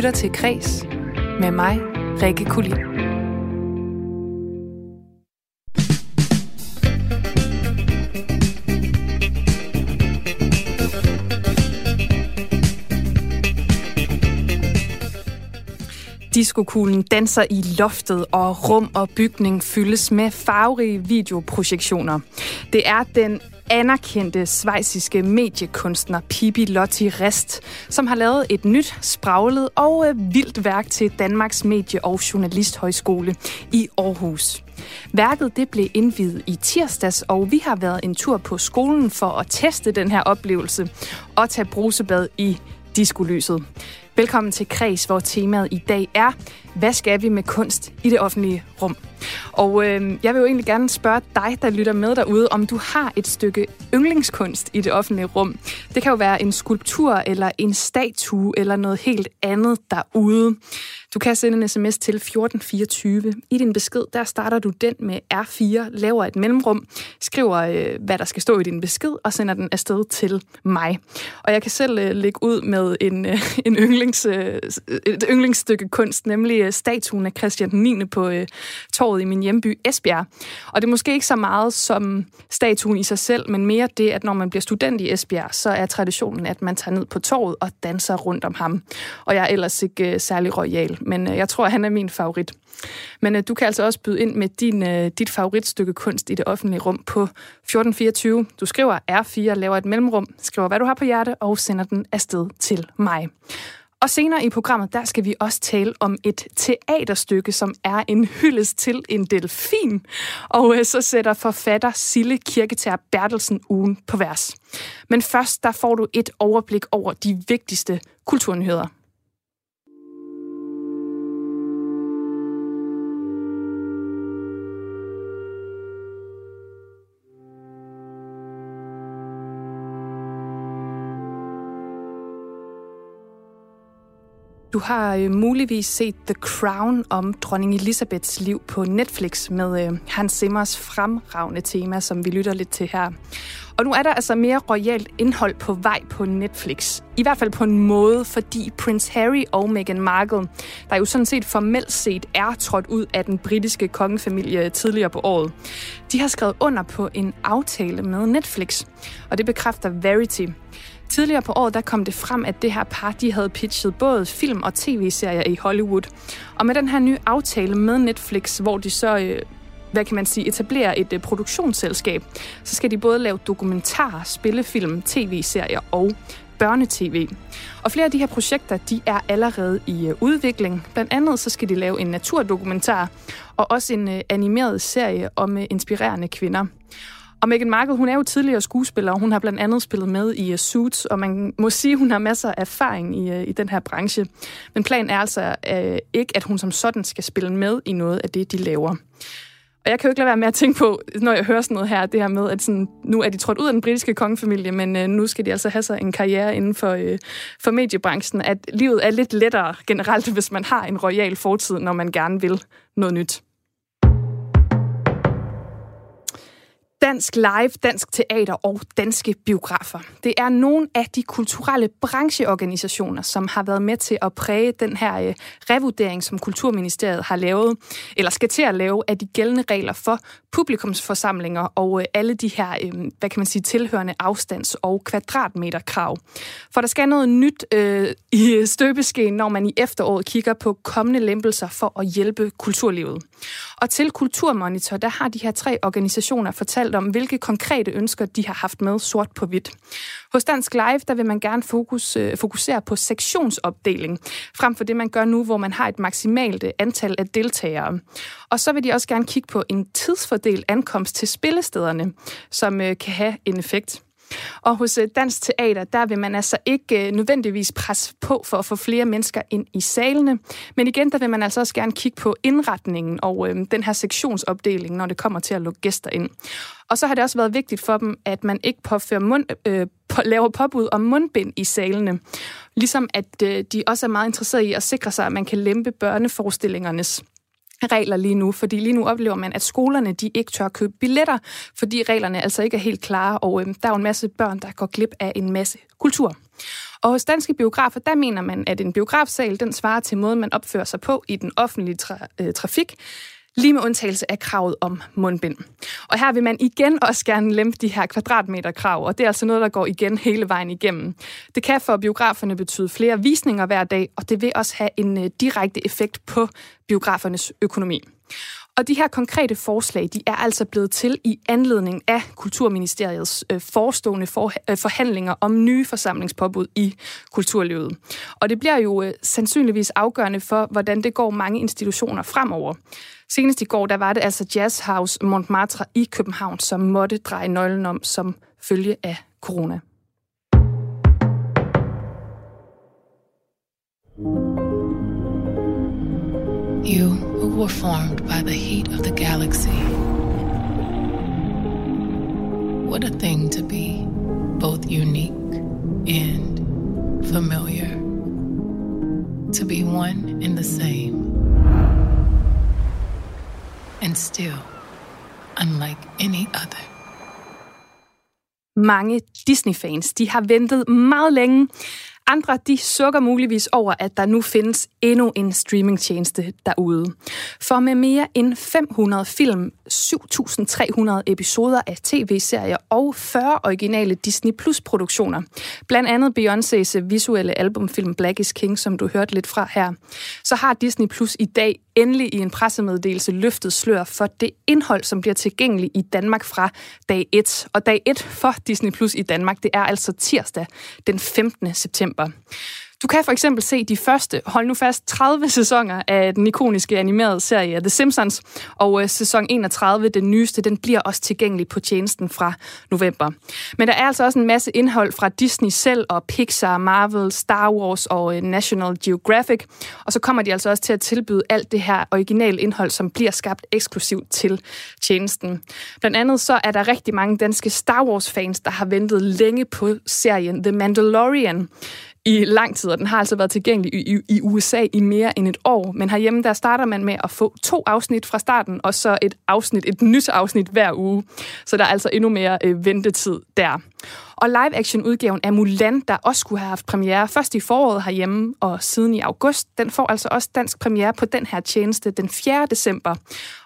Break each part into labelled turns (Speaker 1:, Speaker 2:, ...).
Speaker 1: lytter til Kres med mig, Rikke Kulin. Diskokuglen danser i loftet, og rum og bygning fyldes med farverige videoprojektioner. Det er den anerkendte svejsiske mediekunstner Pippi Lotti Rest, som har lavet et nyt, spraglet og øh, vildt værk til Danmarks Medie- og Journalisthøjskole i Aarhus. Værket det blev indvidet i tirsdags, og vi har været en tur på skolen for at teste den her oplevelse og tage brusebad i diskolyset. Velkommen til Kreds, hvor temaet i dag er, hvad skal vi med kunst i det offentlige rum? Og øh, jeg vil jo egentlig gerne spørge dig, der lytter med derude, om du har et stykke yndlingskunst i det offentlige rum. Det kan jo være en skulptur, eller en statue, eller noget helt andet derude. Du kan sende en sms til 1424. I din besked, der starter du den med R4, laver et mellemrum, skriver, øh, hvad der skal stå i din besked, og sender den afsted til mig. Og jeg kan selv øh, lægge ud med en, øh, en yndlings, øh, et yndlingsstykke kunst, nemlig øh, øh, statuen af Christian 9. på øh, torvet i min hjemby Esbjerg. Og det er måske ikke så meget som statuen i sig selv, men mere det, at når man bliver student i Esbjerg, så er traditionen, at man tager ned på torvet og danser rundt om ham. Og jeg er ellers ikke øh, særlig royal, men øh, jeg tror, han er min favorit. Men øh, du kan altså også byde ind med din, øh, dit favoritstykke kunst i det offentlige rum på 1424. Du skriver R4, laver et mellemrum, skriver hvad du har på hjerte og sender den afsted til mig. Og senere i programmet, der skal vi også tale om et teaterstykke, som er en hyldest til en delfin. Og øh, så sætter forfatter Sille Kirketær Bertelsen ugen på vers. Men først, der får du et overblik over de vigtigste kulturnyheder. Du har øh, muligvis set The Crown om dronning Elisabeths liv på Netflix med øh, Hans Simmers fremragende tema, som vi lytter lidt til her. Og nu er der altså mere royalt indhold på vej på Netflix. I hvert fald på en måde, fordi Prince Harry og Meghan Markle, der jo sådan set formelt set er trådt ud af den britiske kongefamilie tidligere på året, de har skrevet under på en aftale med Netflix. Og det bekræfter Verity. Tidligere på året der kom det frem, at det her par de havde pitchet både film og tv-serier i Hollywood. Og med den her nye aftale med Netflix, hvor de så øh, hvad kan man sige, etablerer et øh, produktionsselskab, så skal de både lave dokumentarer, spillefilm, tv-serier og børnetv. Og flere af de her projekter, de er allerede i øh, udvikling. Blandt andet så skal de lave en naturdokumentar og også en animeret serie om inspirerende kvinder. Og Meghan Markle, hun er jo tidligere skuespiller, og hun har blandt andet spillet med i uh, Suits, og man må sige, hun har masser af erfaring i, uh, i den her branche. Men planen er altså uh, ikke, at hun som sådan skal spille med i noget af det, de laver. Og jeg kan jo ikke lade være med at tænke på, når jeg hører sådan noget her, det her med, at sådan, nu er de trådt ud af den britiske kongefamilie, men uh, nu skal de altså have sig en karriere inden for, uh, for mediebranchen, at livet er lidt lettere generelt, hvis man har en royal fortid, når man gerne vil noget nyt. Dansk Live, Dansk Teater og Danske Biografer. Det er nogle af de kulturelle brancheorganisationer, som har været med til at præge den her øh, revurdering, som Kulturministeriet har lavet, eller skal til at lave, af de gældende regler for publikumsforsamlinger og øh, alle de her, øh, hvad kan man sige, tilhørende afstands- og kvadratmeterkrav. For der skal noget nyt øh, i støbeskeen, når man i efteråret kigger på kommende lempelser for at hjælpe kulturlivet. Og til Kulturmonitor, der har de her tre organisationer fortalt om, hvilke konkrete ønsker de har haft med sort på hvidt. Hos Dansk Live, der vil man gerne fokus, øh, fokusere på sektionsopdeling, frem for det, man gør nu, hvor man har et maksimalt øh, antal af deltagere. Og så vil de også gerne kigge på en tidsfordel ankomst til spillestederne, som øh, kan have en effekt. Og hos øh, Dansk Teater, der vil man altså ikke øh, nødvendigvis presse på for at få flere mennesker ind i salene. Men igen, der vil man altså også gerne kigge på indretningen og øh, den her sektionsopdeling, når det kommer til at lukke gæster ind. Og så har det også været vigtigt for dem, at man ikke påfører mund, øh, på, laver påbud om mundbind i salene. Ligesom at øh, de også er meget interesserede i at sikre sig, at man kan lempe børneforestillingernes regler lige nu, fordi lige nu oplever man, at skolerne de ikke tør købe billetter, fordi reglerne altså ikke er helt klare, og øh, der er jo en masse børn, der går glip af en masse kultur. Og hos danske biografer, der mener man, at en biografsal, den svarer til måden, man opfører sig på i den offentlige tra- øh, trafik, lige med undtagelse af kravet om mundbind. Og her vil man igen også gerne lempe de her kvadratmeterkrav, og det er altså noget, der går igen hele vejen igennem. Det kan for biograferne betyde flere visninger hver dag, og det vil også have en øh, direkte effekt på biografernes økonomi. Og de her konkrete forslag, de er altså blevet til i anledning af Kulturministeriets øh, forestående for, øh, forhandlinger om nye forsamlingspåbud i kulturlivet. Og det bliver jo øh, sandsynligvis afgørende for, hvordan det går mange institutioner fremover. Senest i går, der var det altså Jazz House Montmartre i København, som måtte dreje nøglen om som følge af corona. You who were formed by the heat of the galaxy. What a thing to be, both unique and familiar. To be one and the same. And still unlike any other. Mange Disney-fans de har ventet meget længe andre de sukker muligvis over, at der nu findes endnu en streamingtjeneste derude. For med mere end 500 film, 7.300 episoder af tv-serier og 40 originale Disney Plus produktioner, blandt andet Beyoncé's visuelle albumfilm Black is King, som du hørte lidt fra her, så har Disney Plus i dag endelig i en pressemeddelelse løftet slør for det indhold, som bliver tilgængeligt i Danmark fra dag 1. Og dag 1 for Disney Plus i Danmark, det er altså tirsdag den 15. september. Du kan for eksempel se de første, hold nu fast, 30 sæsoner af den ikoniske animerede serie The Simpsons, og øh, sæson 31, den nyeste, den bliver også tilgængelig på tjenesten fra november. Men der er altså også en masse indhold fra Disney selv og Pixar, Marvel, Star Wars og øh, National Geographic, og så kommer de altså også til at tilbyde alt det her originale indhold, som bliver skabt eksklusivt til tjenesten. Blandt andet så er der rigtig mange danske Star Wars-fans, der har ventet længe på serien The Mandalorian, i lang tid, og den har altså været tilgængelig i, i, i USA i mere end et år. Men herhjemme, der starter man med at få to afsnit fra starten, og så et afsnit, et nyt afsnit hver uge. Så der er altså endnu mere øh, ventetid der. Og live-action-udgaven af Mulan, der også skulle have haft premiere først i foråret herhjemme og siden i august, den får altså også dansk premiere på den her tjeneste den 4. december.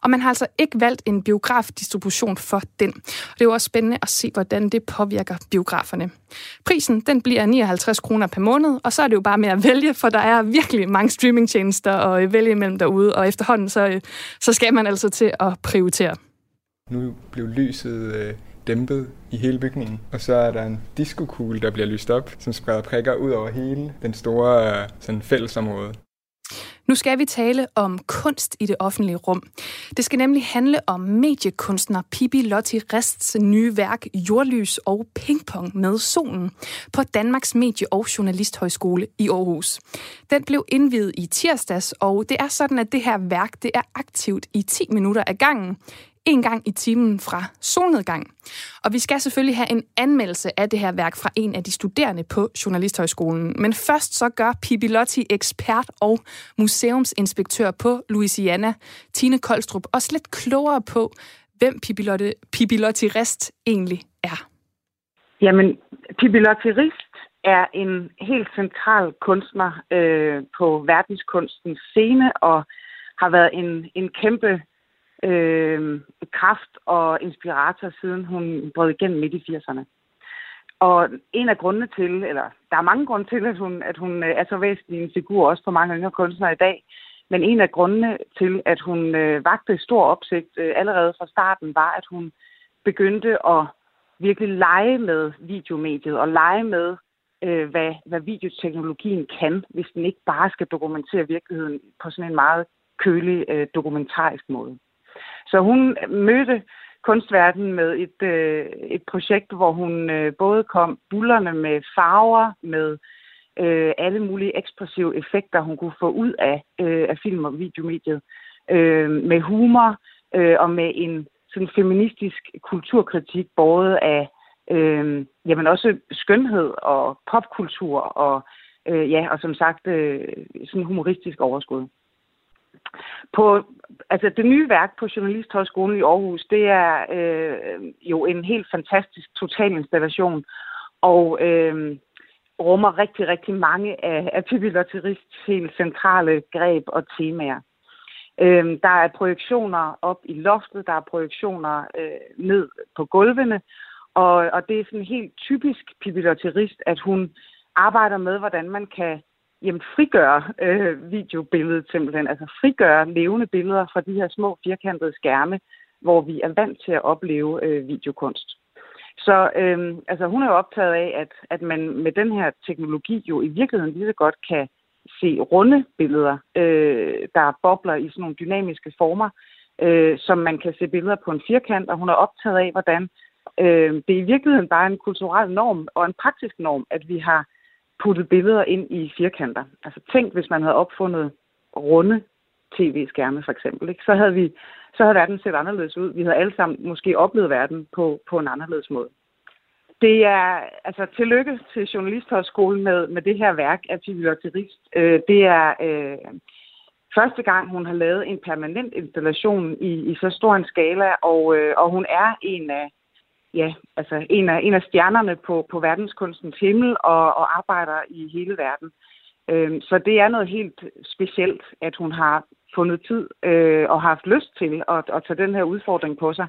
Speaker 1: Og man har altså ikke valgt en biografdistribution for den. Og det er jo også spændende at se, hvordan det påvirker biograferne. Prisen, den bliver 59 kroner per måned, og så er det jo bare med at vælge, for der er virkelig mange streamingtjenester at øh, vælge imellem derude, og efterhånden så, øh, så skal man altså til at prioritere.
Speaker 2: Nu blev lyset øh, dæmpet i hele bygningen. Og så er der en diskokugle, der bliver lyst op, som spreder prikker ud over hele den store øh, sådan fællesområde.
Speaker 1: Nu skal vi tale om kunst i det offentlige rum. Det skal nemlig handle om mediekunstner Pippi Lotti Rests nye værk Jordlys og Pingpong med solen på Danmarks Medie- og Journalisthøjskole i Aarhus. Den blev indvidet i tirsdags, og det er sådan, at det her værk det er aktivt i 10 minutter ad gangen en gang i timen fra solnedgang. Og vi skal selvfølgelig have en anmeldelse af det her værk fra en af de studerende på Journalisthøjskolen. Men først så gør Pippi Lotti, ekspert og museumsinspektør på Louisiana, Tine Koldstrup, også lidt klogere på, hvem Pippi Lotti, Pippi Lotti Rest egentlig er.
Speaker 3: Jamen, Pippi Lotti Rist er en helt central kunstner øh, på verdenskunstens scene og har været en, en kæmpe øh, kraft og inspirator, siden hun brød igennem midt i 80'erne. Og en af grundene til, eller der er mange grunde til, at hun, at hun øh, er så væsentlig en figur også for mange yngre kunstnere i dag, men en af grundene til, at hun øh, vagte stor opsigt øh, allerede fra starten, var, at hun begyndte at virkelig lege med videomediet og lege med, øh, hvad, hvad videoteknologien kan, hvis den ikke bare skal dokumentere virkeligheden på sådan en meget kølig øh, dokumentarisk måde. Så hun mødte kunstverdenen med et, øh, et projekt, hvor hun øh, både kom bullerne med farver, med øh, alle mulige ekspressive effekter, hun kunne få ud af, øh, af film- og videomediet, øh, med humor øh, og med en sådan feministisk kulturkritik, både af øh, jamen også skønhed og popkultur og øh, ja, og som sagt øh, sådan humoristisk overskud. På, altså det nye værk på Journalisthøjskolen i Aarhus, det er øh, jo en helt fantastisk totalinstallation, og øh, rummer rigtig, rigtig mange af, af Pippi Lotterists helt centrale greb og temaer. Øh, der er projektioner op i loftet, der er projektioner øh, ned på gulvene, og, og det er sådan helt typisk Pippi Lotterist, at hun arbejder med, hvordan man kan jamen, frigøre øh, videobilledet simpelthen, altså frigøre levende billeder fra de her små firkantede skærme, hvor vi er vant til at opleve øh, videokunst. Så øh, altså, hun er jo optaget af, at, at man med den her teknologi jo i virkeligheden lige så godt kan se runde billeder, øh, der bobler i sådan nogle dynamiske former, øh, som man kan se billeder på en firkant, og hun er optaget af, hvordan øh, det er i virkeligheden bare en kulturel norm og en praktisk norm, at vi har puttet billeder ind i firkanter. Altså tænk, hvis man havde opfundet runde tv-skærme for eksempel, ikke? Så, havde vi, så havde verden set anderledes ud. Vi havde alle sammen måske oplevet verden på, på en anderledes måde. Det er altså tillykke til Journalisthøjskolen med, med det her værk af Pippi Lotterist. Øh, det er øh, første gang, hun har lavet en permanent installation i, i så stor en skala, og, øh, og hun er en af, ja, altså en af, en af stjernerne på, på verdenskunstens himmel og, og arbejder i hele verden. Øh, så det er noget helt specielt, at hun har fundet tid øh, og har haft lyst til at, at tage den her udfordring på sig.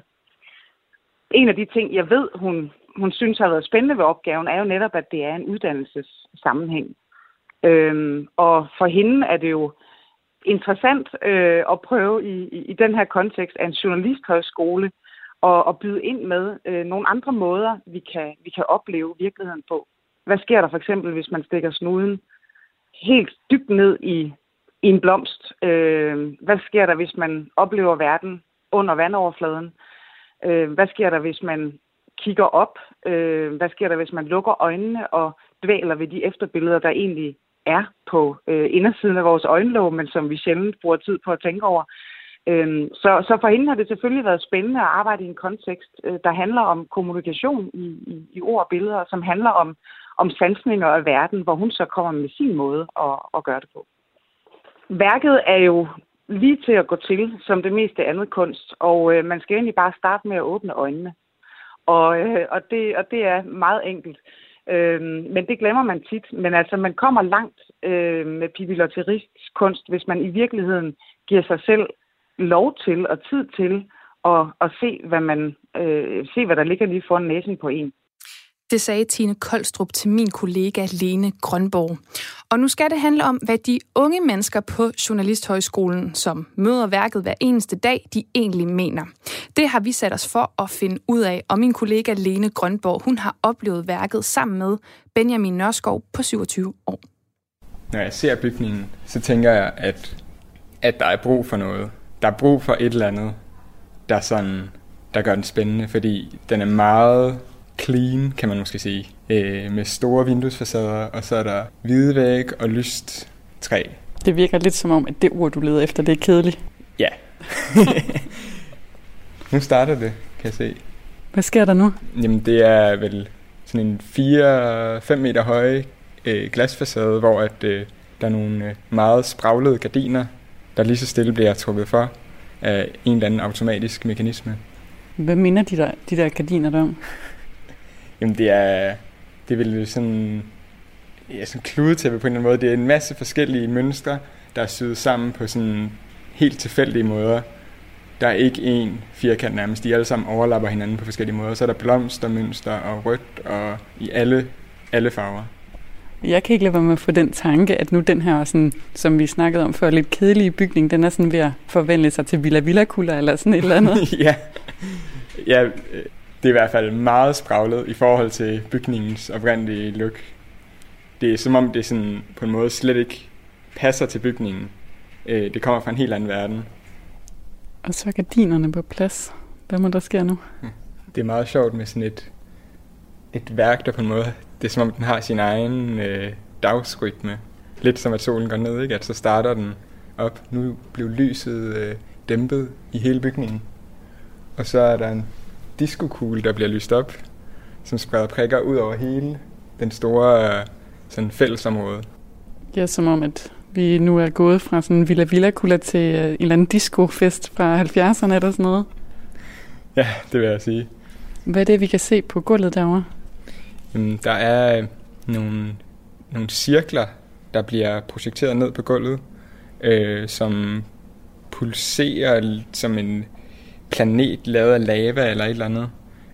Speaker 3: En af de ting, jeg ved, hun, hun synes har været spændende ved opgaven, er jo netop, at det er en uddannelsessammenhæng. Øhm, og for hende er det jo interessant øh, at prøve i, i, i den her kontekst af en journalisthøjskole og, og byde ind med øh, nogle andre måder, vi kan, vi kan opleve virkeligheden på. Hvad sker der for eksempel, hvis man stikker snuden helt dybt ned i, i en blomst? Øh, hvad sker der, hvis man oplever verden under vandoverfladen? Øh, hvad sker der, hvis man kigger op? Øh, hvad sker der, hvis man lukker øjnene og dvæler ved de efterbilleder, der egentlig er på øh, indersiden af vores øjenlåg, men som vi sjældent bruger tid på at tænke over? Øhm, så, så for hende har det selvfølgelig været spændende at arbejde i en kontekst, øh, der handler om kommunikation i, i, i ord og billeder, som handler om, om sansninger af verden, hvor hun så kommer med sin måde at, at gøre det på. Værket er jo lige til at gå til, som det meste andet kunst, og øh, man skal egentlig bare starte med at åbne øjnene. Og, øh, og, det, og det er meget enkelt. Øh, men det glemmer man tit. Men altså, man kommer langt øh, med Pippi kunst, hvis man i virkeligheden giver sig selv lov til og tid til at, at se, hvad man, øh, se, hvad der ligger lige foran næsen på en.
Speaker 1: Det sagde Tine Koldstrup til min kollega Lene Grønborg. Og nu skal det handle om, hvad de unge mennesker på Journalisthøjskolen, som møder værket hver eneste dag, de egentlig mener. Det har vi sat os for at finde ud af, og min kollega Lene Grønborg, hun har oplevet værket sammen med Benjamin Nørskov på 27 år.
Speaker 2: Når jeg ser bygningen, så tænker jeg, at, at der er brug for noget der er brug for et eller andet, der, sådan, der gør den spændende, fordi den er meget clean, kan man måske sige, øh, med store vinduesfacader, og så er der hvide væg og lyst træ.
Speaker 4: Det virker lidt som om, at det ord, du leder efter, det er kedeligt.
Speaker 2: Ja. nu starter det, kan jeg se.
Speaker 4: Hvad sker der nu?
Speaker 2: Jamen, det er vel sådan en 4-5 meter høj øh, glasfacade, hvor at, øh, der er nogle øh, meget spraglede gardiner, der lige så stille bliver trukket for af en eller anden automatisk mekanisme.
Speaker 4: Hvad minder de der, de der gardiner der om?
Speaker 2: Jamen det er, det er vel sådan, ja, sådan kludetæppe på en eller anden måde. Det er en masse forskellige mønstre, der er syet sammen på sådan helt tilfældige måder. Der er ikke én firkant nærmest. De alle sammen overlapper hinanden på forskellige måder. Så er der blomstermønster og rødt og i alle, alle farver.
Speaker 4: Jeg kan ikke lade være med at få den tanke, at nu den her, sådan, som vi snakkede om før, lidt kedelige bygning, den er sådan ved at forvandle sig til Villa Villa Kula eller sådan et eller andet.
Speaker 2: ja. ja, det er i hvert fald meget spraglet i forhold til bygningens oprindelige look. Det er som om, det sådan på en måde slet ikke passer til bygningen. Øh, det kommer fra en helt anden verden.
Speaker 4: Og så er gardinerne på plads. Hvad må der ske nu?
Speaker 2: Det er meget sjovt med sådan et, et værk, der på en måde det er som om, den har sin egen øh, dagsrytme. Lidt som at solen går ned, ikke? At så starter den op. Nu blev lyset øh, dæmpet i hele bygningen. Og så er der en diskokugle, der bliver lyst op, som spreder prikker ud over hele den store øh, sådan fællesområde.
Speaker 4: Ja, som om, at vi nu er gået fra sådan en Villa Villa Kula til øh, en eller anden discofest fra 70'erne eller sådan noget.
Speaker 2: Ja, det vil jeg sige.
Speaker 4: Hvad er det, vi kan se på gulvet derovre?
Speaker 2: Jamen, der er øh, nogle, nogle cirkler, der bliver projekteret ned på gulvet, øh, som pulserer som en planet lavet af lava eller et eller andet.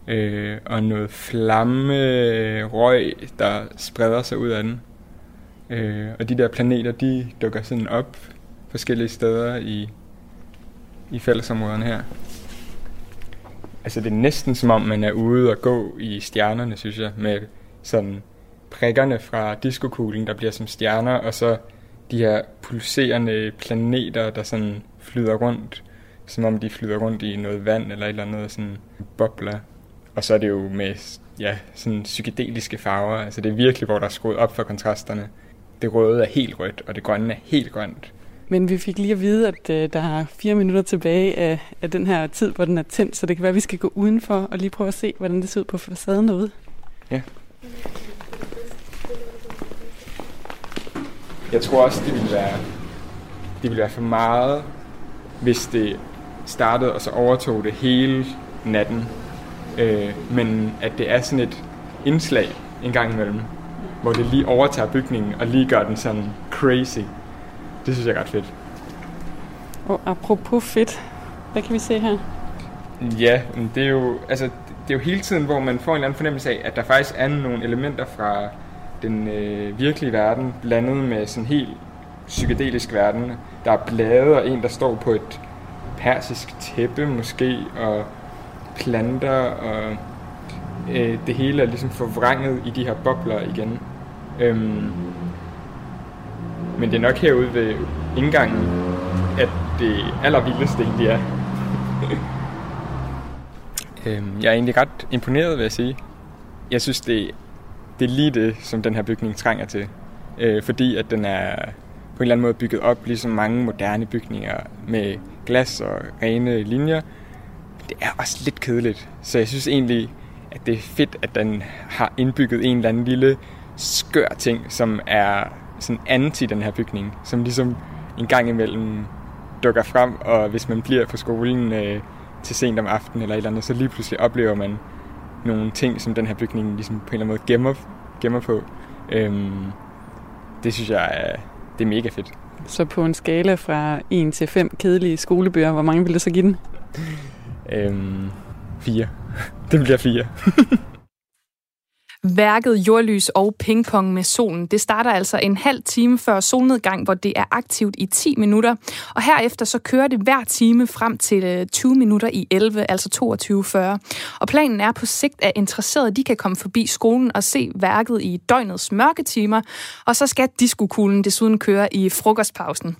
Speaker 2: Øh, og noget flamme, øh, røg, der spreder sig ud af den. Øh, og de der planeter, de dukker sådan op forskellige steder i, i fællesområderne her. Altså det er næsten som om, man er ude og gå i stjernerne, synes jeg, med sådan prikkerne fra diskokuglen, der bliver som stjerner, og så de her pulserende planeter, der sådan flyder rundt, som om de flyder rundt i noget vand eller et eller andet sådan bobler. Og så er det jo med ja, sådan psykedeliske farver, altså det er virkelig, hvor der er skruet op for kontrasterne. Det røde er helt rødt, og det grønne er helt grønt.
Speaker 4: Men vi fik lige at vide, at øh, der er fire minutter tilbage af, af den her tid, hvor den er tændt, så det kan være, at vi skal gå udenfor og lige prøve at se, hvordan det ser ud på facaden derude.
Speaker 2: Ja. Jeg tror også, det ville være, det ville være for meget, hvis det startede, og så overtog det hele natten. Øh, men at det er sådan et indslag en gang imellem, hvor det lige overtager bygningen og lige gør den sådan crazy. Det synes jeg er ret fedt.
Speaker 4: Og apropos fedt, hvad kan vi se her?
Speaker 2: Ja, det er jo, altså, det er jo hele tiden, hvor man får en eller anden fornemmelse af, at der faktisk er nogle elementer fra den øh, virkelige verden, blandet med sådan helt psykedelisk verden. Der er blade og en, der står på et persisk tæppe måske, og planter, og øh, det hele er ligesom forvrænget i de her bobler igen. Øhm, men det er nok herude ved indgangen, at det allervildeste egentlig er. øhm, jeg er egentlig ret imponeret, vil jeg sige. Jeg synes, det, det er lige det, som den her bygning trænger til. Øh, fordi at den er på en eller anden måde bygget op, ligesom mange moderne bygninger med glas og rene linjer. Men det er også lidt kedeligt. Så jeg synes egentlig, at det er fedt, at den har indbygget en eller anden lille skør ting, som er sådan anti den her bygning, som ligesom en gang imellem dukker frem, og hvis man bliver på skolen øh, til sent om aftenen eller et eller andet, så lige pludselig oplever man nogle ting, som den her bygning ligesom på en eller anden måde gemmer, gemmer på. Øhm, det synes jeg er, det er mega fedt.
Speaker 4: Så på en skala fra 1 til 5 kedelige skolebøger, hvor mange vil du så give den?
Speaker 2: Øhm, fire. det bliver fire.
Speaker 1: Værket Jordlys og Pingpong med solen, det starter altså en halv time før solnedgang, hvor det er aktivt i 10 minutter. Og herefter så kører det hver time frem til øh, 20 minutter i 11, altså 22.40. Og planen er på sigt, at interesserede de kan komme forbi skolen og se værket i døgnets mørke timer. Og så skal diskokuglen desuden køre i frokostpausen.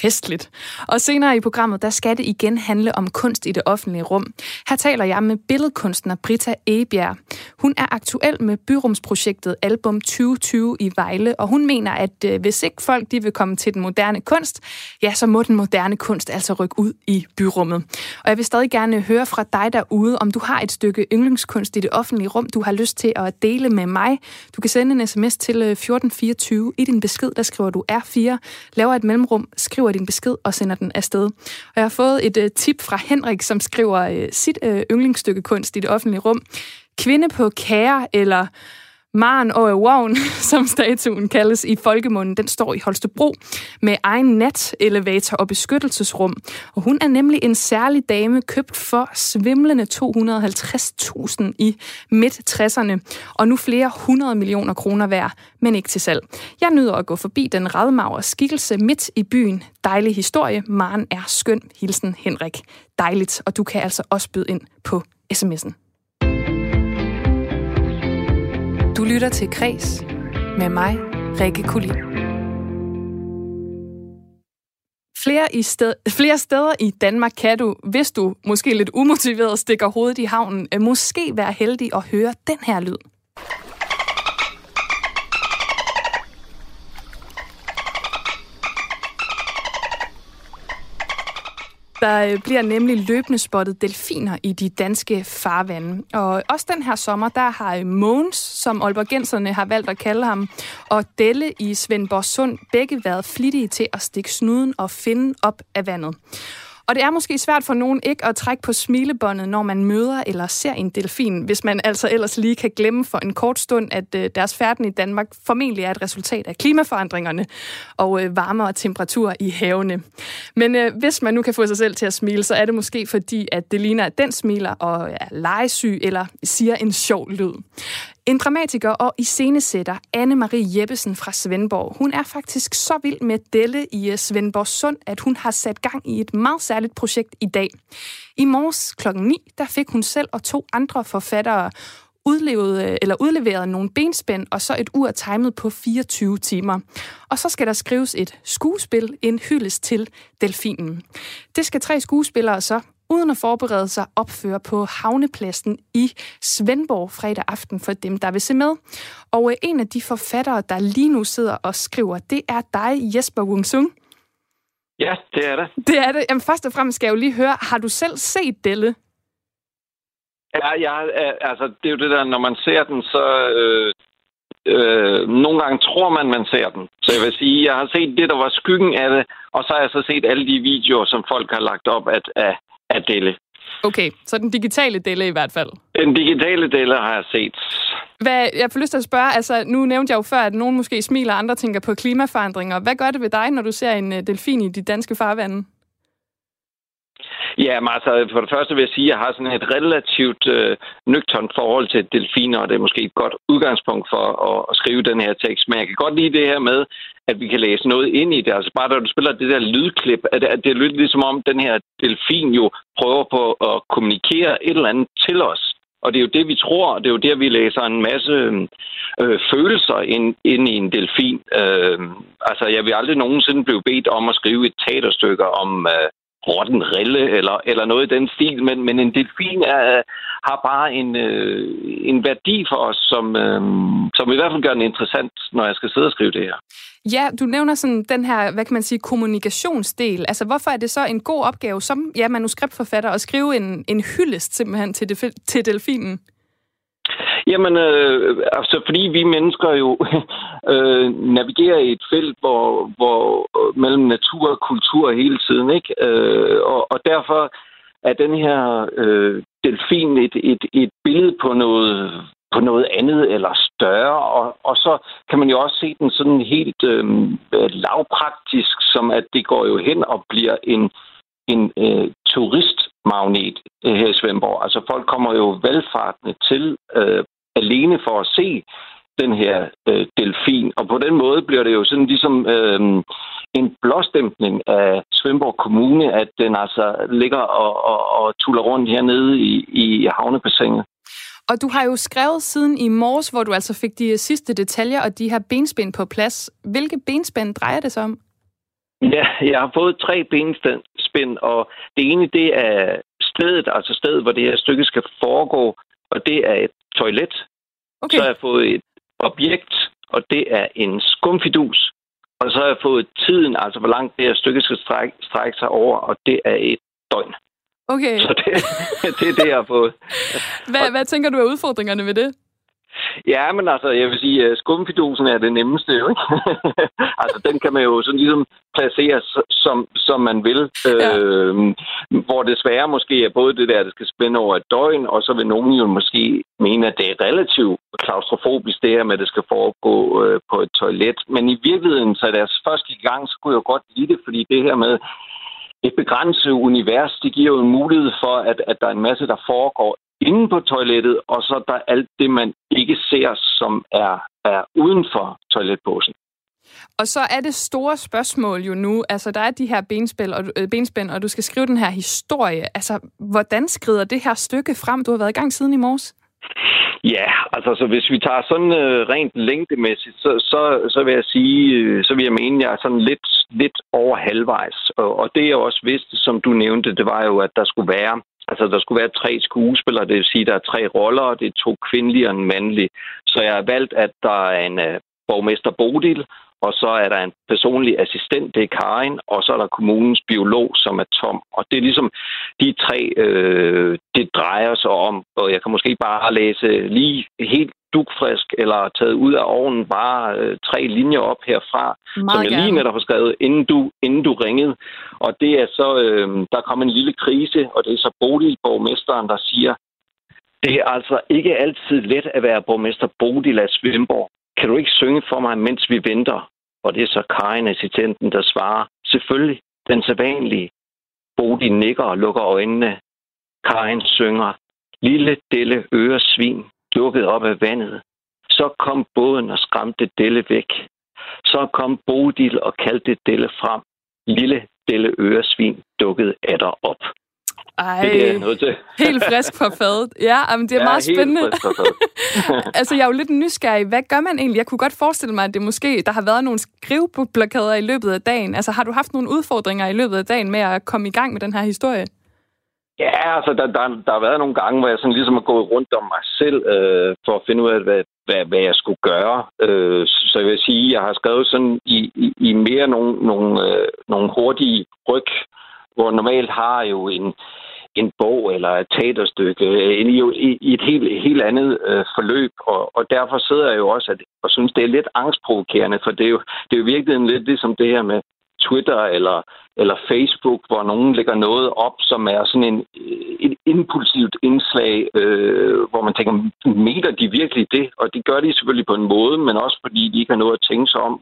Speaker 1: Festligt. Og senere i programmet, der skal det igen handle om kunst i det offentlige rum. Her taler jeg med billedkunstner Britta Ebjerg. Hun er aktuel med byrumsprojektet Album 2020 i Vejle, og hun mener, at øh, hvis ikke folk de vil komme til den moderne kunst, ja, så må den moderne kunst altså rykke ud i byrummet. Og jeg vil stadig gerne høre fra dig derude, om du har et stykke yndlingskunst i det offentlige rum, du har lyst til at dele med mig. Du kan sende en sms til øh, 1424. I din besked, der skriver du R4, laver et mellemrum, skriver din besked og sender den afsted. Og jeg har fået et øh, tip fra Henrik, som skriver øh, sit øh, yndlingsstykke kunst i det offentlige rum. Kvinde på kære, eller Maren og Wavn, som statuen kaldes i folkemunden, den står i Holstebro med egen net-elevator og beskyttelsesrum. Og hun er nemlig en særlig dame købt for svimlende 250.000 i midt-60'erne, og nu flere 100 millioner kroner værd, men ikke til salg. Jeg nyder at gå forbi den radmagre skikkelse midt i byen. Dejlig historie. Maren er skøn. Hilsen Henrik. Dejligt. Og du kan altså også byde ind på sms'en. Du lytter til Kres med mig, Rikke Kulin. Flere, i sted, flere steder i Danmark kan du, hvis du måske lidt umotiveret stikker hovedet i havnen, øh, måske være heldig at høre den her lyd. Der øh, bliver nemlig løbende spottet delfiner i de danske farvande. Og også den her sommer, der har øh, Måns, som Aalborgenserne har valgt at kalde ham, og Delle i Svendborg Sund begge været flittige til at stikke snuden og finde op af vandet. Og det er måske svært for nogen ikke at trække på smilebåndet, når man møder eller ser en delfin, hvis man altså ellers lige kan glemme for en kort stund, at øh, deres færden i Danmark formentlig er et resultat af klimaforandringerne og øh, varmere temperaturer i havene. Men øh, hvis man nu kan få sig selv til at smile, så er det måske fordi, at det ligner, at den smiler og er legesyg eller siger en sjov lyd. En dramatiker og iscenesætter, Anne-Marie Jeppesen fra Svendborg, hun er faktisk så vild med Delle i øh, Svendborg Sund, at hun har sat gang i et meget særligt projekt i dag. I morges kl. 9, der fik hun selv og to andre forfattere udlevet, øh, eller udleveret nogle benspænd og så et ur timet på 24 timer. Og så skal der skrives et skuespil, en hyldest til delfinen. Det skal tre skuespillere så uden at forberede sig opføre på havnepladsen i Svendborg fredag aften for dem, der vil se med. Og øh, en af de forfattere, der lige nu sidder og skriver, det er dig, Jesper Wungsung.
Speaker 5: Ja, det er det.
Speaker 1: Det er det. Jamen, først og fremmest skal jeg jo lige høre, har du selv set Delle?
Speaker 5: Ja, ja altså, det er jo det der, når man ser den, så... Øh, øh, nogle gange tror man, man ser den. Så jeg vil sige, jeg har set det, der var skyggen af det, og så har jeg så set alle de videoer, som folk har lagt op af, af, af Delle.
Speaker 1: Okay, så den digitale Delle i hvert fald.
Speaker 5: Den digitale Delle har jeg set.
Speaker 1: Hvad, jeg får lyst til at spørge, altså nu nævnte jeg jo før, at nogen måske smiler, og andre tænker på klimaforandringer. Hvad gør det ved dig, når du ser en øh, delfin i de danske farvande?
Speaker 5: Ja, men altså, for det første vil jeg sige, at jeg har sådan et relativt øh, nøgternt forhold til delfiner, og det er måske et godt udgangspunkt for at, at skrive den her tekst. Men jeg kan godt lide det her med, at vi kan læse noget ind i det. Altså bare da du spiller det der lydklip, at det, at det lyder ligesom om, den her delfin jo prøver på at kommunikere et eller andet til os. Og det er jo det, vi tror, og det er jo der, vi læser en masse øh, følelser ind, ind i en delfin. Øh, altså, jeg vil aldrig nogensinde blive bedt om at skrive et teaterstykke om, øh, rotten rille eller, eller noget i den stil, men, men en delfin er, har bare en, øh, en værdi for os, som, øh, som i hvert fald gør den interessant, når jeg skal sidde og skrive det her.
Speaker 1: Ja, du nævner sådan den her, hvad kan man sige, kommunikationsdel. Altså, hvorfor er det så en god opgave som ja, manuskriptforfatter at skrive en, en hyldest simpelthen til, det, til delfinen?
Speaker 5: Jamen, øh, altså fordi vi mennesker jo øh, navigerer i et felt, hvor, hvor øh, mellem natur og kultur hele tiden, ikke? Øh, og, og derfor er den her øh, delfin et, et, et billede på noget på noget andet eller større, og, og så kan man jo også se den sådan helt øh, lavpraktisk, som at det går jo hen og bliver en, en øh, turistmagnet øh, her i Svendborg. Altså folk kommer jo valgfartende til øh, alene for at se den her øh, delfin. Og på den måde bliver det jo sådan ligesom øh, en blåstempling af Svendborg Kommune, at den altså ligger og, og, og tuller rundt hernede i, i havnebassinet.
Speaker 1: Og du har jo skrevet siden i morges, hvor du altså fik de sidste detaljer og de her benspænd på plads. Hvilke benspænd drejer det sig om?
Speaker 5: Ja, jeg har fået tre benspænd, og det ene det er stedet, altså stedet, hvor det her stykke skal foregå, og det er et toilet. Okay. Så har jeg fået et objekt, og det er en skumfidus. Og så har jeg fået tiden, altså hvor langt det her stykke skal strække, strække sig over, og det er et døgn.
Speaker 1: Okay.
Speaker 5: Så det, det er det, jeg har fået.
Speaker 1: Hvad, hvad tænker du er udfordringerne ved det?
Speaker 5: Ja, men altså, jeg vil sige, at skumfidusen er det nemmeste, jo, ikke? altså, den kan man jo sådan ligesom placere som, som man vil. Ja. Øh, hvor det svære måske er både det der, der skal spænde over et døgn, og så vil nogen jo måske mene, at det er relativt klaustrofobisk, det her med, at det skal foregå øh, på et toilet. Men i virkeligheden, så deres første gang, så kunne jeg godt lide det, fordi det her med, et begrænset univers, det giver jo en mulighed for, at, at der er en masse, der foregår inde på toilettet, og så der er alt det, man ikke ser, som er, er uden for toiletposen.
Speaker 1: Og så er det store spørgsmål jo nu, altså der er de her benspænd, og, øh, benspænd, og du skal skrive den her historie. Altså, hvordan skrider det her stykke frem? Du har været i gang siden i morges.
Speaker 5: Ja, altså så hvis vi tager sådan øh, rent længdemæssigt, så, så, så vil jeg sige, øh, så vil jeg mene, at jeg er sådan lidt, lidt over halvvejs. Og, og det jeg også vidste, som du nævnte, det var jo, at der skulle være Altså, der skulle være tre skuespillere, det vil sige, der er tre roller, og det er to kvindelige og en mandlig. Så jeg har valgt, at der er en uh, borgmester Bodil, og så er der en personlig assistent, det er Karin, og så er der kommunens biolog, som er Tom. Og det er ligesom de tre, øh, det drejer sig om. Og jeg kan måske bare læse lige helt dukfrisk, eller taget ud af ovnen bare øh, tre linjer op herfra,
Speaker 1: Meget
Speaker 5: som jeg
Speaker 1: gerne.
Speaker 5: lige netop har skrevet, inden du, inden du ringede. Og det er så, øh, der kom en lille krise, og det er så Bodil, borgmesteren, der siger, det er altså ikke altid let at være borgmester Bodil af Svendborg. Kan du ikke synge for mig, mens vi venter? Og det er så Karin, assistenten, der svarer. Selvfølgelig, den sædvanlige. Bodil nikker og lukker øjnene. Karin synger. Lille Delle øresvin dukket op af vandet. Så kom båden og skræmte Delle væk. Så kom Bodil og kaldte Delle frem. Lille Delle øresvin dukkede dig op.
Speaker 1: Ej,
Speaker 5: Det er jeg nødt til.
Speaker 1: helt frisk fra fadet. Ja, men det er
Speaker 5: Ja,
Speaker 1: meget spændende. altså, jeg er jo lidt nysgerrig. Hvad gør man egentlig? Jeg kunne godt forestille mig, at det måske, der har været nogle skriveblokader i løbet af dagen. Altså, har du haft nogle udfordringer i løbet af dagen med at komme i gang med den her historie?
Speaker 5: Ja, altså, der, der, der har været nogle gange, hvor jeg sådan ligesom har gået rundt om mig selv, øh, for at finde ud af, hvad, hvad, hvad jeg skulle gøre. Øh, så jeg vil sige, jeg har skrevet sådan i, i, i mere nogle, nogle, øh, nogle hurtige ryg, hvor normalt har jo en, en bog eller et teaterstykke øh, i, i, i et helt, helt andet øh, forløb, og, og derfor sidder jeg jo også at, og synes, det er lidt angstprovokerende, for det er jo, det er jo virkelig lidt ligesom det her med Twitter eller, eller Facebook, hvor nogen lægger noget op, som er sådan en, øh, et impulsivt indslag, øh, hvor man tænker, mener de virkelig det? Og det gør de selvfølgelig på en måde, men også fordi de ikke har noget at tænke sig om.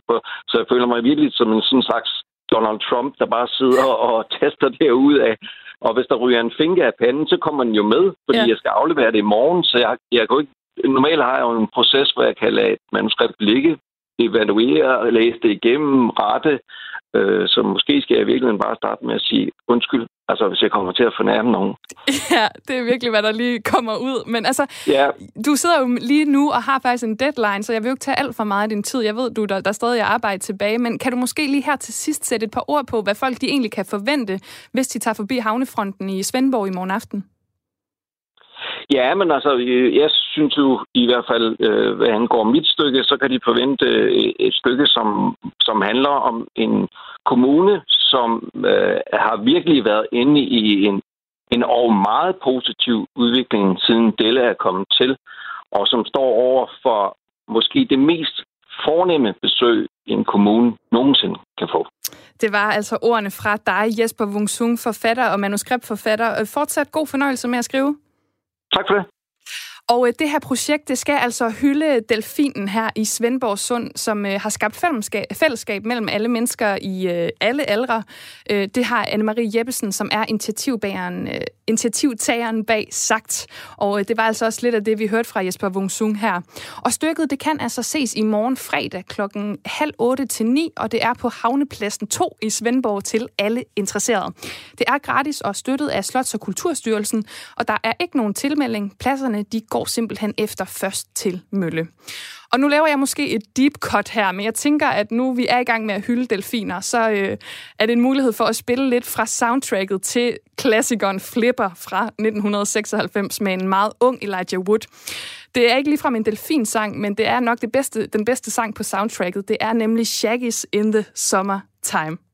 Speaker 5: Så jeg føler mig virkelig som en sådan slags Donald Trump, der bare sidder og tester derud af. Og hvis der ryger en finger af panden, så kommer den jo med, fordi
Speaker 1: Ja.
Speaker 5: jeg skal aflevere det i morgen, så jeg, jeg kan ikke... Normalt har jeg jo en proces, hvor jeg kan lade et manuskript ligge, evaluere, læse det igennem, rette. Øh, så måske skal jeg i virkeligheden bare starte med at sige undskyld, altså hvis jeg kommer til at fornærme nogen.
Speaker 1: Ja, det er virkelig, hvad der lige kommer ud. Men altså,
Speaker 5: Ja,
Speaker 1: du sidder jo lige nu og har faktisk en deadline, så jeg vil jo ikke tage alt for meget af din tid. Jeg ved, du der, der stadig er arbejde tilbage, men kan du måske lige her til sidst sætte et par ord på, hvad folk de egentlig kan forvente, hvis de tager forbi havnefronten i Svendborg i morgen aften?
Speaker 5: Ja, men altså, øh, jeg synes jo i hvert fald, øh, hvad angår mit stykke, så kan de forvente øh, et stykke, som, som handler om en kommune, som øh, har virkelig været inde i en, en og meget positiv udvikling, siden Delle er kommet til, og som står over for måske det mest fornemme besøg, en kommune nogensinde kan få.
Speaker 1: Det var altså ordene fra dig, Jesper Wungsung, forfatter og manuskriptforfatter. Fortsat god fornøjelse med at skrive.
Speaker 5: Tak for det.
Speaker 1: Og øh, det her projekt, det skal altså hylde delfinen her i Svendborg Sund, som øh, har skabt fællesskab, fællesskab mellem alle mennesker i øh, alle aldre. Øh, det har Anne-Marie Jeppesen, som er initiativbæreren, øh, initiativtageren bag sagt. Og øh, det var altså også lidt af det, vi hørte fra Jesper Wungsung her. Og stykket, det kan altså ses i morgen fredag klokken halv otte til ni, og det er på Havnepladsen 2 i Svendborg til alle interesserede. Det er gratis og støttet af Slots- og Kulturstyrelsen, og der er ikke nogen tilmelding. Pladserne, de går simpelthen efter først til mølle. Og nu laver jeg måske et deep cut her, men jeg tænker, at nu vi er i gang med at hylde delfiner, så øh, er det en mulighed for at spille lidt fra soundtracket til klassikeren Flipper fra 1996 med en meget ung Elijah Wood. Det er ikke ligefrem en delfinsang, men det er nok det bedste, den bedste sang på soundtracket. Det er nemlig Shaggy's In the Summertime.
Speaker 6: Time.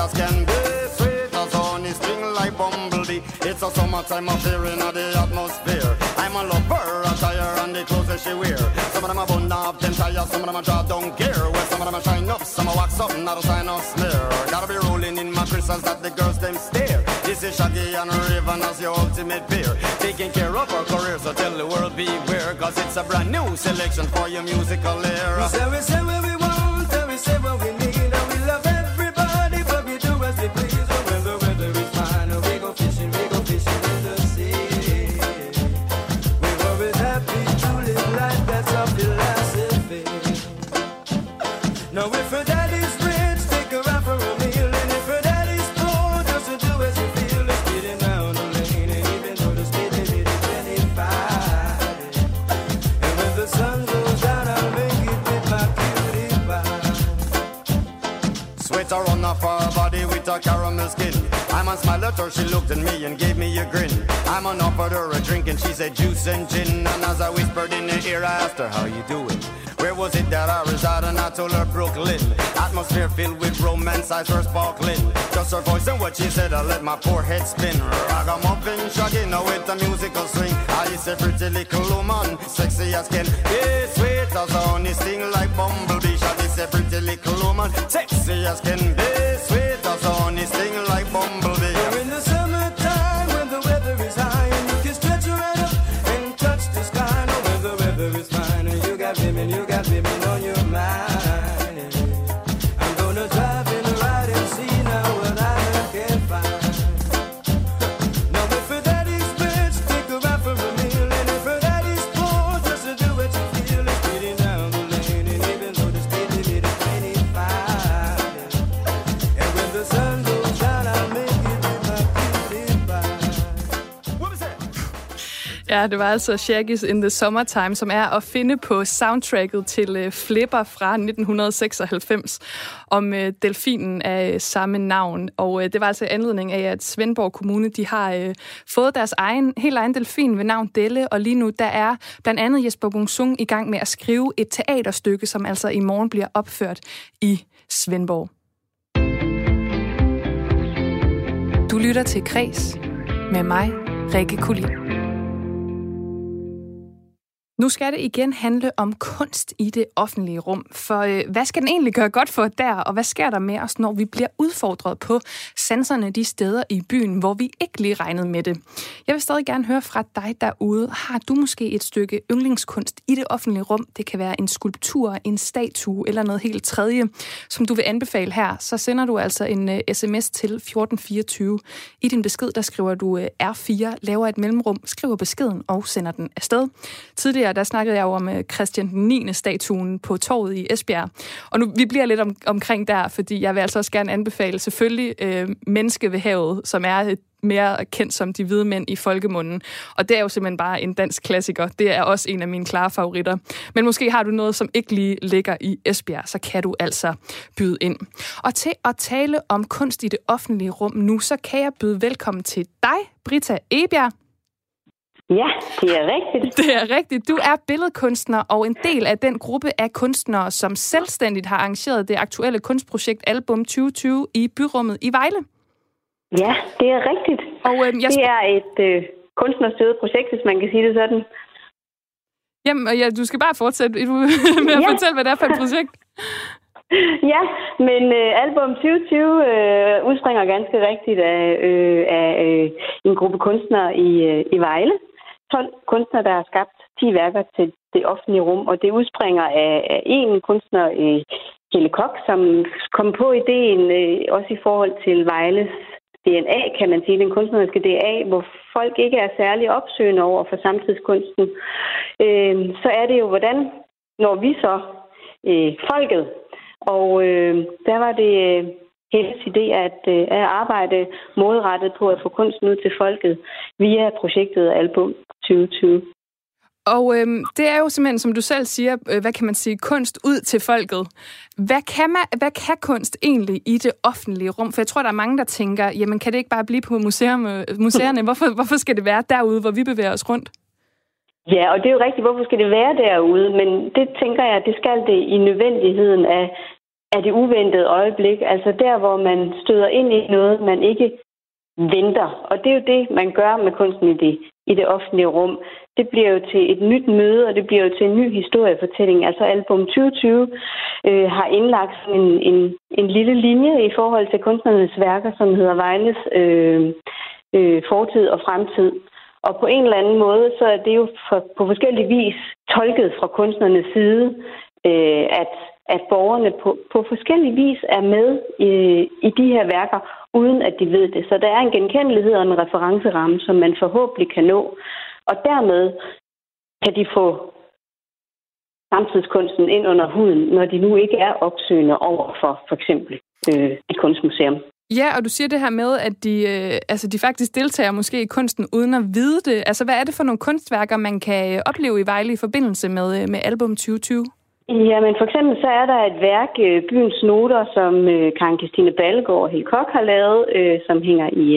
Speaker 6: As can be, sweet as honey, sting like bumblebee. It's a summertime affair in the atmosphere. I'm a lover, attire and the clothes that she wear. Some of them a bun off them tires, some of them a draw down gear. Well, some of them a shine up, some a wax up, not a sign of smear. Gotta be rolling in my crystals that the girls them stare. This is Shaggy and Raven as your ultimate peer. Taking care of our career, so tell the world beware. Cause it's a brand new selection for your musical era.
Speaker 7: We say, we say what we want, and we say what we a
Speaker 6: caramel skin. I'm on smile at her, she looked at me and gave me a grin. I'm on offered her a drink and she said juice and gin. And as I whispered in her ear, I asked her, how you doing? Where was it that I reside? And I told her Brooklyn. Atmosphere filled with romance, eyes were sparkling. Just her voice and what she said, I let my poor head spin. Ragamuffin, shaggy, now with a musical swing. I is a pretty little woman, sexy as can be, sweet as honey, sting like bumblebee. Is a pretty little woman, sexy as can be, sweet as honey, sting like bumblebee.
Speaker 1: Ja, det var altså Shaggy's in the Summertime, som er at finde på soundtracket til øh, Flipper fra 1996 om øh, delfinen af øh, samme navn. Og øh, det var altså anledning af, at Svendborg Kommune de har øh, fået deres egen, helt egen delfin ved navn Delle, og lige nu der er blandt andet Jesper Bungsung i gang med at skrive et teaterstykke, som altså i morgen bliver opført i Svendborg. Du lytter til Kres med mig, Rikke Kulin. Nu skal det igen handle om kunst i det offentlige rum. For øh, hvad skal den egentlig gøre godt for der, og hvad sker der med os, når vi bliver udfordret på sanserne de steder i byen, hvor vi ikke lige regnede med det? Jeg vil stadig gerne høre fra dig derude. Har du måske et stykke yndlingskunst i det offentlige rum? Det kan være en skulptur, en statue eller noget helt tredje, som du vil anbefale her. Så sender du altså en øh, sms til 1424. I din besked, der skriver du øh, R4, laver et mellemrum, skriver beskeden og sender den afsted. Tidligere, der snakkede jeg jo om øh, Christian den 9. statuen på torvet i Esbjerg. Og nu, vi bliver lidt om, omkring der, fordi jeg vil altså også gerne anbefale selvfølgelig øh, Menneske ved havet, som er et mere kendt som de hvide mænd i folkemunden. Og det er jo simpelthen bare en dansk klassiker. Det er også en af mine klare favoritter. Men måske har du noget, som ikke lige ligger i Esbjerg, så kan du altså byde ind. Og til at tale om kunst i det offentlige rum nu, så kan jeg byde velkommen til dig, Brita Ebjerg.
Speaker 8: Ja, det er rigtigt.
Speaker 1: Det er rigtigt. Du er billedkunstner og en del af den gruppe af kunstnere, som selvstændigt har arrangeret det aktuelle kunstprojekt Album 2020 i Byrummet i Vejle.
Speaker 8: Ja, det er rigtigt.
Speaker 1: Og øhm, jeg
Speaker 8: Det er et øh, kunstnerstødet projekt, hvis man kan sige det sådan.
Speaker 1: Jamen, ja, du skal bare fortsætte med at
Speaker 8: Ja.
Speaker 1: fortælle, hvad det er for et projekt.
Speaker 8: Ja, men øh, album 2020 øh, udspringer ganske rigtigt af, øh, af øh, en gruppe kunstnere i, øh, i Vejle. 12 kunstnere, der har skabt 10 værker til det offentlige rum, og det udspringer af, af en kunstner, øh, Helle Kok, som kom på ideen øh, også i forhold til Vejles DNA, kan man sige, den kunstneriske DNA, hvor folk ikke er særlig opsøgende over for samtidskunsten. Øh, så er det jo, hvordan når vi så øh, folket og øh, der var det øh, Helles idé at, øh, at arbejde målrettet på at få kunsten ud til folket via projektet Album 2020.
Speaker 1: Og øhm, det er jo simpelthen, som du selv siger, øh, hvad kan man sige, kunst ud til folket. Hvad kan, man, hvad kan kunst egentlig i det offentlige rum? For jeg tror, der er mange, der tænker, jamen kan det ikke bare blive på museum, øh, museerne? Hvorfor, hvorfor skal det være derude, hvor vi bevæger os rundt?
Speaker 8: Ja, og det er jo rigtigt, hvorfor skal det være derude? Men det tænker jeg, det skal det i nødvendigheden af, af det uventede øjeblik. Altså der, hvor man støder ind i noget, man ikke venter. Og det er jo det, man gør med kunsten i det, i det offentlige rum, det bliver jo til et nyt møde, og det bliver jo til en ny historiefortælling. Altså album 2020 øh, har indlagt sådan en, en, en lille linje i forhold til kunstnernes værker, som hedder Vejles øh, øh, fortid og fremtid. Og på en eller anden måde, så er det jo for, på forskellig vis tolket fra kunstnernes side, øh, at, at borgerne på, på forskellig vis er med i, i de her værker, uden at de ved det. Så der er en genkendelighed og en referenceramme, som man forhåbentlig kan nå. Og dermed kan de få samtidskunsten ind under huden, når de nu ikke er opsøgende over for for eksempel øh, et kunstmuseum.
Speaker 1: Ja, og du siger det her med, at de, øh, altså, de faktisk deltager måske i kunsten uden at vide det. Altså, hvad er det for nogle kunstværker, man kan øh, opleve i Vejle i forbindelse med, øh, med album 2020?
Speaker 8: Ja, men for eksempel så er der et værk, øh, Byens Noter, som øh, Karen Christine Ballegaard og Helkok har lavet, øh, som hænger i,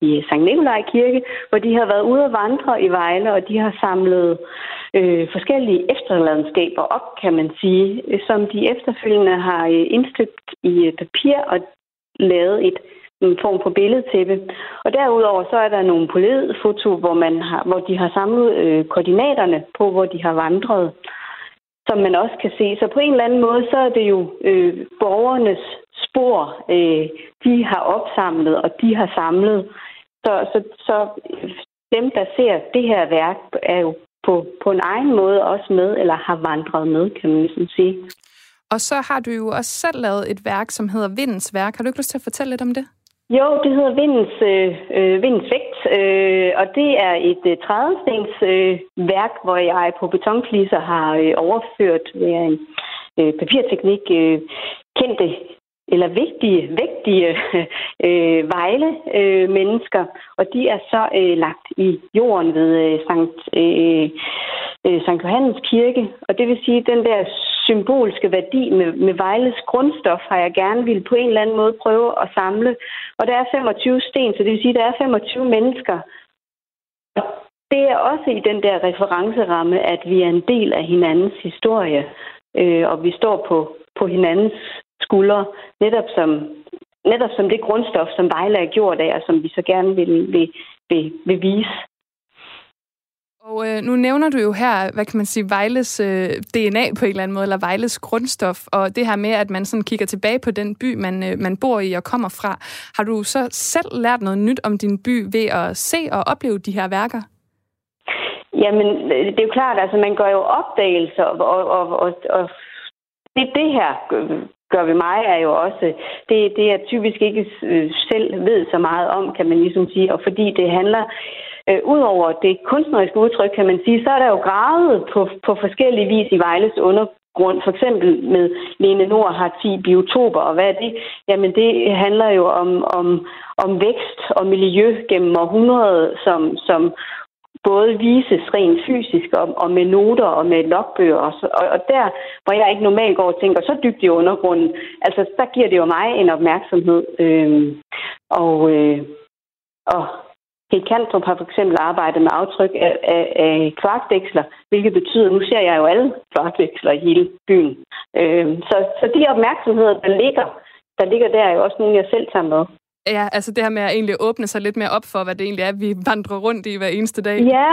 Speaker 8: i St. Nikolaj Kirke, hvor de har været ude at vandre i Vejle, og de har samlet øh, forskellige efterladenskaber op, kan man sige, som de efterfølgende har indstøbt i papir og lavet et en form for billedtæppe. Og derudover så er der nogle politfoto, hvor, man har, hvor de har samlet øh, koordinaterne på, hvor de har vandret som man også kan se. Så på en eller anden måde, så er det jo øh, borgernes spor, øh, de har opsamlet, og de har samlet. Så, så, så dem, der ser det her værk, er jo på, på en egen måde også med, eller har vandret med, kan man ligesom sige.
Speaker 1: Og så har du jo også selv lavet et værk, som hedder Vindens Værk. Har du ikke lyst til at fortælle lidt om det?
Speaker 8: Jo, det hedder Vindens, øh, øh, Vindens Vægt, øh, og det er et øh, trædestens øh, værk, hvor jeg på betonfliser har øh, overført ved en øh, papirteknik øh, kendte eller vigtige, vigtige øh, vejle øh, mennesker, og de er så øh, lagt i jorden ved øh, Sankt, øh, øh, Sankt Johannes Kirke, og det vil sige, at den der symbolske værdi med, med Vejles grundstof har jeg gerne ville på en eller anden måde prøve at samle. Og der er 25 sten, så det vil sige, at der er 25 mennesker. Det er også i den der referenceramme, at vi er en del af hinandens historie, øh, og vi står på, på hinandens skuldre, netop som, netop som det grundstof, som Vejle er gjort af, og som vi så gerne vil, vil, vil, vil vise.
Speaker 1: Og øh, nu nævner du jo her, hvad kan man sige, Vejles øh, DNA på en eller anden måde, eller Vejles grundstof, og det her med, at man sådan kigger tilbage på den by, man, øh, man bor i og kommer fra. Har du så selv lært noget nyt om din by ved at se og opleve de her værker?
Speaker 8: Jamen, øh, det er jo klart, altså man gør jo opdagelser, og, og, og, og det, det her gør ved mig, er jo også, det, det jeg typisk ikke selv ved så meget om, kan man ligesom sige, og fordi det handler Øh, Øh, udover det kunstneriske udtryk, kan man sige, så er der jo gravet på, på forskellige vis i Vejles undergrund. For eksempel med Lene Nord har 10 biotoper, og hvad er det? Jamen det handler jo om, om, om vækst og miljø gennem århundrede, som, som både vises rent fysisk og, og med noter og med logbøger. Og, så, og, og der, hvor jeg ikke normalt går og tænker så dybt i undergrunden, altså der giver det jo mig en opmærksomhed. Øh, og, øh, og Kate Kantrup har for eksempel arbejdet med aftryk af, af, af kvarkdæksler, hvilket betyder, nu ser jeg jo alle kvarkdæksler i hele byen. Øh, så, så de opmærksomheder, der ligger, der ligger der, er jo også nogle, jeg selv tager med.
Speaker 1: Ja, altså det her med at egentlig åbne sig lidt mere op for, hvad det egentlig er, vi vandrer rundt i hver eneste dag.
Speaker 8: Ja,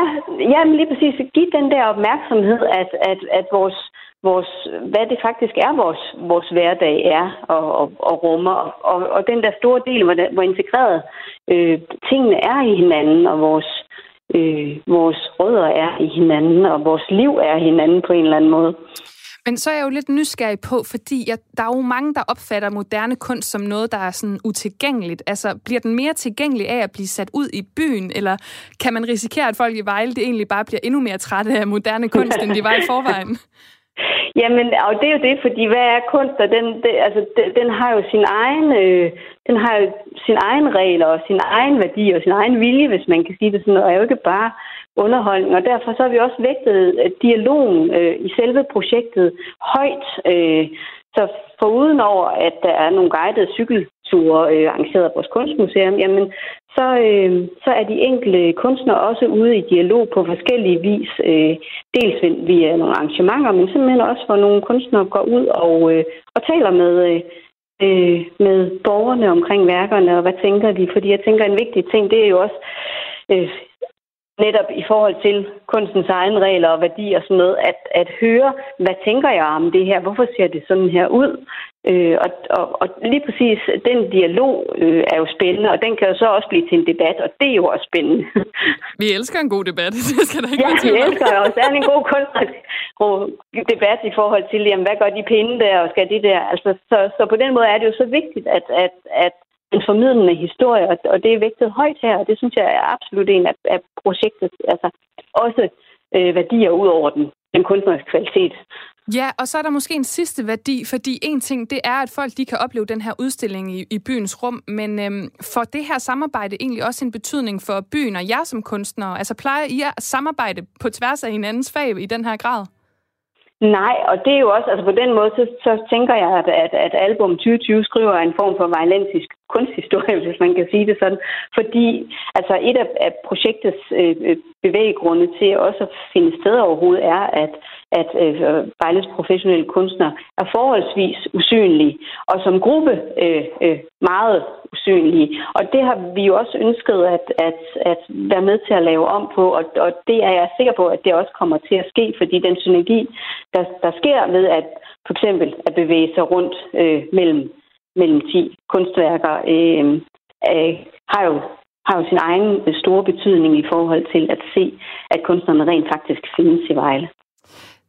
Speaker 8: ja men lige præcis. Giv den der opmærksomhed, at, at, at vores, vores, hvad det faktisk er, vores, vores hverdag er og, og, og rummer. Og, og den der store del, hvor, der, hvor integreret øh, tingene er i hinanden, og vores, øh, vores rødder er i hinanden, og vores liv er i hinanden på en eller anden måde.
Speaker 1: Men så er jeg jo lidt nysgerrig på, fordi jeg, der er jo mange, der opfatter moderne kunst som noget, der er sådan utilgængeligt. Altså, bliver den mere tilgængelig af at blive sat ud i byen, eller kan man risikere, at folk i Vejle det egentlig bare bliver endnu mere trætte af moderne kunst, end de var i forvejen?
Speaker 8: Jamen, og det er jo det, fordi hvad er kunst? Og den, det, altså, den, den har jo sin egen, øh, den har jo sin egen regler og sin egen værdi og sin egen vilje, hvis man kan sige det sådan, og er jo ikke bare underholdning. Og derfor så har vi også vægtet øh, dialogen øh, i selve projektet højt. Øh, så foruden over, at der er nogle guidede cykelture øh, arrangeret af vores kunstmuseum, jamen, så, øh, så er de enkelte kunstnere også ude i dialog på forskellige vis. Øh, dels via nogle arrangementer, men simpelthen også, hvor nogle kunstnere går ud og, øh, og taler med, øh, øh, med borgerne omkring værkerne, og hvad tænker de? Fordi jeg tænker, en vigtig ting, det er jo også, øh, netop i forhold til kunstens egne regler og værdier og sådan noget, at, at høre, hvad tænker jeg om det her? Hvorfor ser det sådan her ud? Øh, og, og, og lige præcis den dialog øh, er jo spændende, og den kan jo så også blive til en debat, og det er jo også spændende.
Speaker 1: Vi elsker en god debat, det skal der ikke
Speaker 8: Ja, vi elsker jo også. En god debat i forhold til, jamen, hvad gør de pinde der, og skal de der? Altså, så, så på den måde er det jo så vigtigt, at, at, at en formidlende historie, og, og det er vægtet højt her, og det synes jeg er absolut en af, af projektet. Altså, også øh, værdier ud over den, den kunstneriske kvalitet.
Speaker 1: Ja, og så er der måske en sidste værdi, fordi en ting, det er, at folk de kan opleve den her udstilling i, i byens rum, men øhm, for det her samarbejde egentlig også en betydning for byen og jer som kunstnere? Altså plejer I at samarbejde på tværs af hinandens fag i den her grad?
Speaker 8: Nej, og det er jo også, altså på den måde, så, så tænker jeg, at, at, at album 2020 skriver en form for violentisk kunsthistorie, hvis man kan sige det sådan. Fordi altså et af, af projektets øh, øh, bevæggrunde til også at finde sted overhovedet er, at, at øh, Vejles professionelle kunstnere er forholdsvis usynlige, og som gruppe øh, øh, meget usynlige. Og det har vi jo også ønsket at, at, at være med til at lave om på, og, og det er jeg sikker på, at det også kommer til at ske, fordi den synergi, der, der sker ved at for eksempel at bevæge sig rundt øh, mellem, mellem 10 kunstværker, øh, øh, har jo har jo sin egen store betydning i forhold til at se, at kunstnerne rent faktisk findes i Vejle.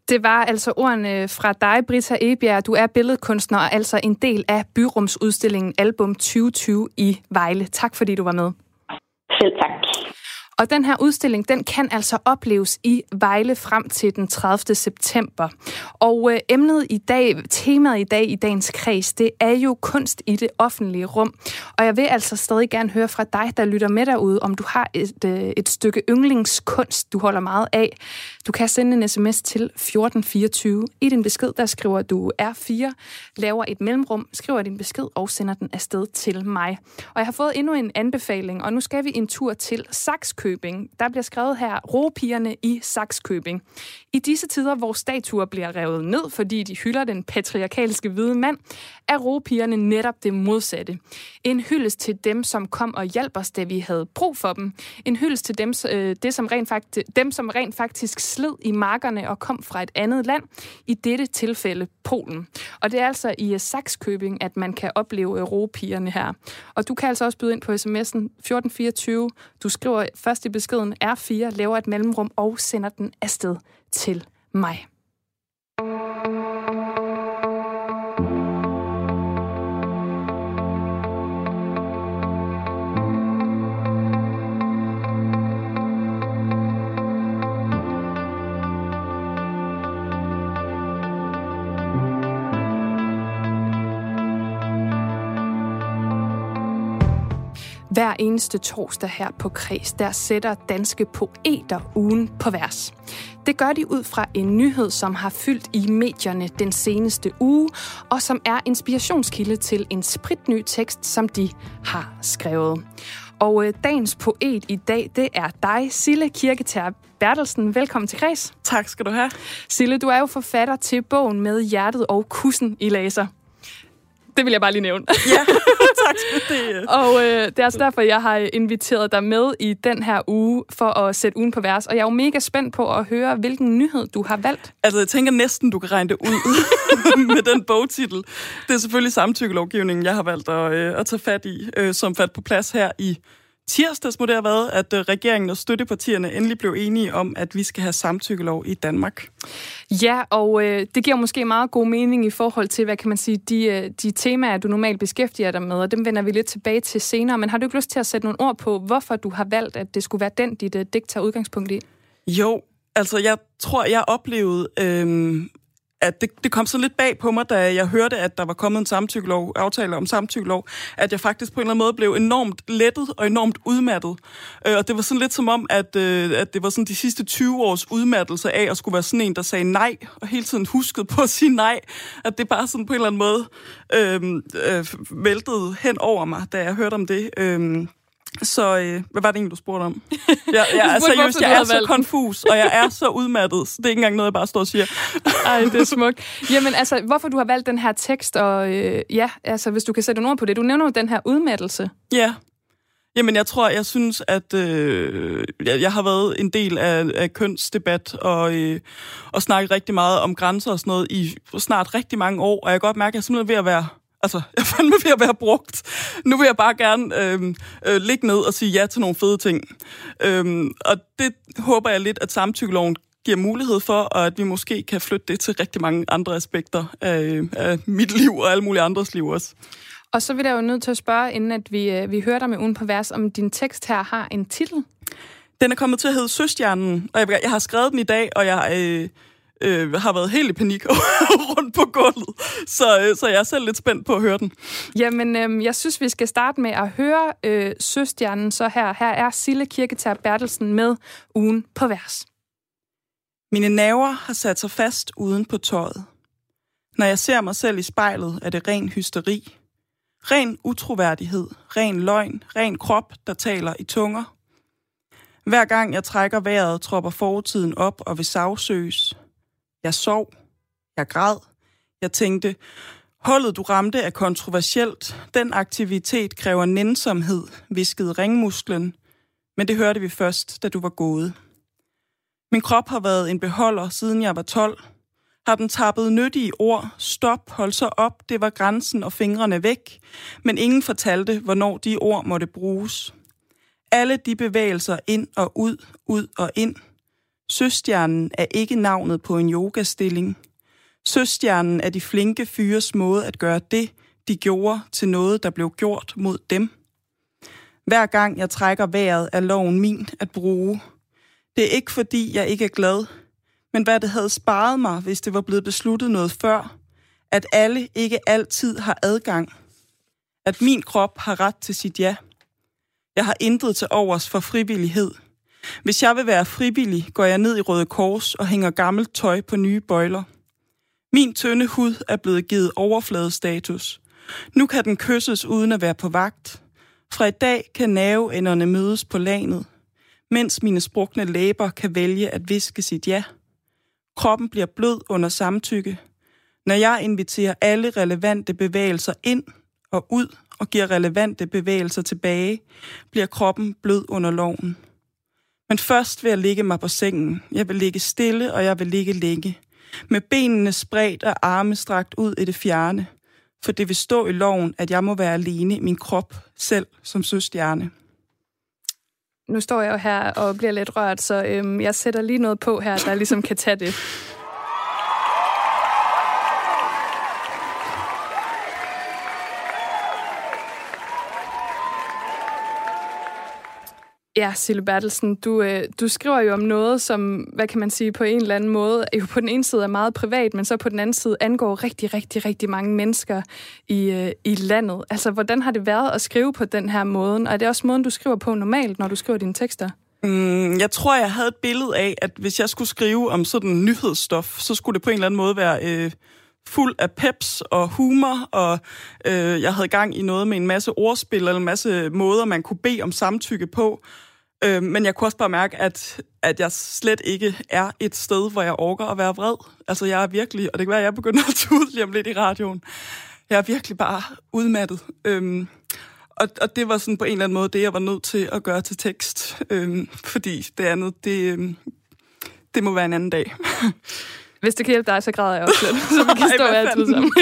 Speaker 1: Det var altså ordene fra dig, Britta Ebjerg. Du er billedkunstner og altså en del af byrumsudstillingen Album 2020 i Vejle. Tak fordi du var med.
Speaker 8: Selv tak.
Speaker 1: Og den her udstilling, den kan altså opleves i Vejle frem til den 30. september. Og øh, emnet i dag, temaet i dag i dagens kreds, det er jo kunst i det offentlige rum. Og jeg vil altså stadig gerne høre fra dig, der lytter med derude, om du har et, øh, et stykke yndlingskunst, du holder meget af. Du kan sende en sms til 1424. I din besked, der skriver du R4, laver et mellemrum, skriver din besked og sender den afsted til mig. Og jeg har fået endnu en anbefaling, og nu skal vi en tur til Saxkøbing. Der bliver skrevet her, Ropigerne i Saxkøbing. I disse tider, hvor statuer bliver revet ned, fordi de hylder den patriarkalske hvide mand, er ropigerne netop det modsatte. En hyldest til dem, som kom og hjalp os, da vi havde brug for dem. En hyldest til dem, øh, det, som rent faktisk, dem, som rent faktisk sled i markerne og kom fra et andet land, i dette tilfælde Polen. Og det er altså i Saxkøbing, at man kan opleve ropigerne her. Og du kan altså også byde ind på sms'en 1424. Du skriver først i beskeden R4, laver et mellemrum og sender den afsted til mig. Hver eneste torsdag her på Kreds, der sætter danske poeter ugen på vers. Det gør de ud fra en nyhed, som har fyldt i medierne den seneste uge, og som er inspirationskilde til en spritny tekst, som de har skrevet. Og øh, dagens poet i dag, det er dig, Sille Kirketær Bertelsen. Velkommen til Kreds.
Speaker 9: Tak skal du have.
Speaker 1: Sille, du er jo forfatter til bogen med hjertet og kussen i laser. Det vil jeg bare lige nævne.
Speaker 9: Ja, tak skal det.
Speaker 1: Og øh, det er altså derfor, jeg har inviteret dig med i den her uge for at sætte ugen på vers. Og jeg er jo mega spændt på at høre, hvilken nyhed du har valgt.
Speaker 9: Altså, jeg tænker næsten, du kan regne det ud med den bogtitel. Det er selvfølgelig samtykkelovgivningen, jeg har valgt at, øh, at tage fat i, øh, som fat på plads her i tirsdags må det have været, at øh, regeringen og støttepartierne endelig blev enige om, at vi skal have samtykkelov i Danmark.
Speaker 1: Ja, og øh, det giver måske meget god mening i forhold til, hvad kan man sige, de, øh, de temaer, du normalt beskæftiger dig med, og dem vender vi lidt tilbage til senere. Men har du ikke lyst til at sætte nogle ord på, hvorfor du har valgt, at det skulle være den, dit øh, digt tager udgangspunkt i?
Speaker 9: Jo, altså jeg tror, jeg oplevede, øhm, at det, det kom så lidt bag på mig, da jeg hørte, at der var kommet en samtykkelov, aftale om samtykkelov, at jeg faktisk på en eller anden måde blev enormt lettet og enormt udmattet. Øh, og det var sådan lidt som om, at, øh, at det var sådan de sidste 20 års udmattelse af at skulle være sådan en, der sagde nej, og hele tiden huskede på at sige nej. At det bare sådan på en eller anden måde øhm, øh, øh, væltede hen over mig, da jeg hørte om det. Øh, så øh, hvad var det egentlig, du spurgte om? Jeg, jeg, jeg,
Speaker 1: spurgte,
Speaker 9: seriøst,
Speaker 1: hvorfor du
Speaker 9: jeg er så
Speaker 1: valgt
Speaker 9: konfus, og jeg er så udmattet. Så det er ikke engang noget, jeg bare står og siger.
Speaker 1: Ej, det er smukt. Jamen altså, hvorfor du har valgt den her tekst, og øh, ja, altså hvis du kan sætte nogle ord på det. Du nævner jo den her udmattelse.
Speaker 9: Ja. Jamen, jeg tror, jeg synes, at øh, jeg, jeg har været en del af, af kønsdebat og, øh, og snakket rigtig meget om grænser og sådan noget i snart rigtig mange år, og jeg kan godt mærke, at jeg er simpelthen ved at være Altså, jeg er fandme ved at være brugt. Nu vil jeg bare gerne øh, øh, ligge ned og sige ja til nogle fede ting. Øh, og det håber jeg lidt, at samtykkeloven giver mulighed for, og at vi måske kan flytte det til rigtig mange andre aspekter af, af mit liv og alle mulige andres liv også.
Speaker 1: Og så vil jeg jo nødt til at spørge, inden at vi, øh, vi hører dig med ugen på vers, om din tekst her har en titel.
Speaker 9: Den er kommet til at hedde Søstjernen, og jeg, jeg har skrevet den i dag, og jeg øh, øh, har været helt i panik rundt på gulvet. Så, øh, så jeg er selv lidt spændt på at høre den.
Speaker 1: Jamen, øh, jeg synes, vi skal starte med at høre øh, Søstjernen så her. Her er Sille Kirketær Bertelsen med ugen på vers.
Speaker 9: Mine naver har sat sig fast uden på tøjet. Når jeg ser mig selv i spejlet, er det ren hysteri. Ren utroværdighed, ren løgn, ren krop, der taler i tunger. Hver gang jeg trækker vejret, tropper fortiden op og vil sagsøges. Jeg sov. Jeg græd. Jeg tænkte, hullet du ramte er kontroversielt. Den aktivitet kræver nænsomhed, viskede ringmusklen. Men det hørte vi først, da du var gået. Min krop har været en beholder, siden jeg var 12. Har den tappet nyttige ord, stop, hold så op, det var grænsen og fingrene væk, men ingen fortalte, hvornår de ord måtte bruges. Alle de bevægelser ind og ud, ud og ind. Søstjernen er ikke navnet på en yogastilling. Søstjernen er de flinke fyres måde at gøre det, de gjorde, til noget, der blev gjort mod dem. Hver gang jeg trækker vejret, er loven min at bruge. Det er ikke fordi, jeg ikke er glad, men hvad det havde sparet mig, hvis det var blevet besluttet noget før. At alle ikke altid har adgang. At min krop har ret til sit ja. Jeg har intet til overs for frivillighed. Hvis jeg vil være frivillig, går jeg ned i Røde Kors og hænger gammelt tøj på nye bøjler. Min tynde hud er blevet givet overfladestatus. Nu kan den kysses uden at være på vagt. Fra i dag kan nerveenderne mødes på lanet, mens mine sprukne læber kan vælge at viske sit ja. Kroppen bliver blød under samtykke. Når jeg inviterer alle relevante bevægelser ind og ud og giver relevante bevægelser tilbage, bliver kroppen blød under loven. Men først vil jeg ligge mig på sengen. Jeg vil ligge stille, og jeg vil ligge længe. Med benene spredt og arme strakt ud i det fjerne. For det vil stå i loven, at jeg må være alene i min krop, selv som søstjerne.
Speaker 1: Nu står jeg jo her og bliver lidt rørt, så øhm, jeg sætter lige noget på her, der ligesom kan tage det. Ja, Sille Bertelsen, du, øh, du skriver jo om noget, som, hvad kan man sige, på en eller anden måde, jo på den ene side er meget privat, men så på den anden side angår rigtig, rigtig, rigtig mange mennesker i, øh, i landet. Altså, hvordan har det været at skrive på den her måde? Og er det også måden, du skriver på normalt, når du skriver dine tekster?
Speaker 9: Mm, jeg tror, jeg havde et billede af, at hvis jeg skulle skrive om sådan nyhedsstof, så skulle det på en eller anden måde være øh, fuld af peps og humor, og øh, jeg havde gang i noget med en masse ordspil eller en masse måder, man kunne bede om samtykke på. Øh, men jeg kunne også bare mærke, at, at jeg slet ikke er et sted, hvor jeg orker at være vred. Altså, jeg er virkelig, og det kan være, at jeg begynder at tude lige om lidt i radioen. Jeg er virkelig bare udmattet. Øhm, og, og det var sådan på en eller anden måde det, jeg var nødt til at gøre til tekst. Øhm, fordi det andet, det, øhm, det må være en anden dag.
Speaker 1: Hvis det kan hjælpe dig, så græder jeg også lidt, så vi kan
Speaker 9: Ej,
Speaker 1: stå
Speaker 9: hvad
Speaker 1: altid sammen.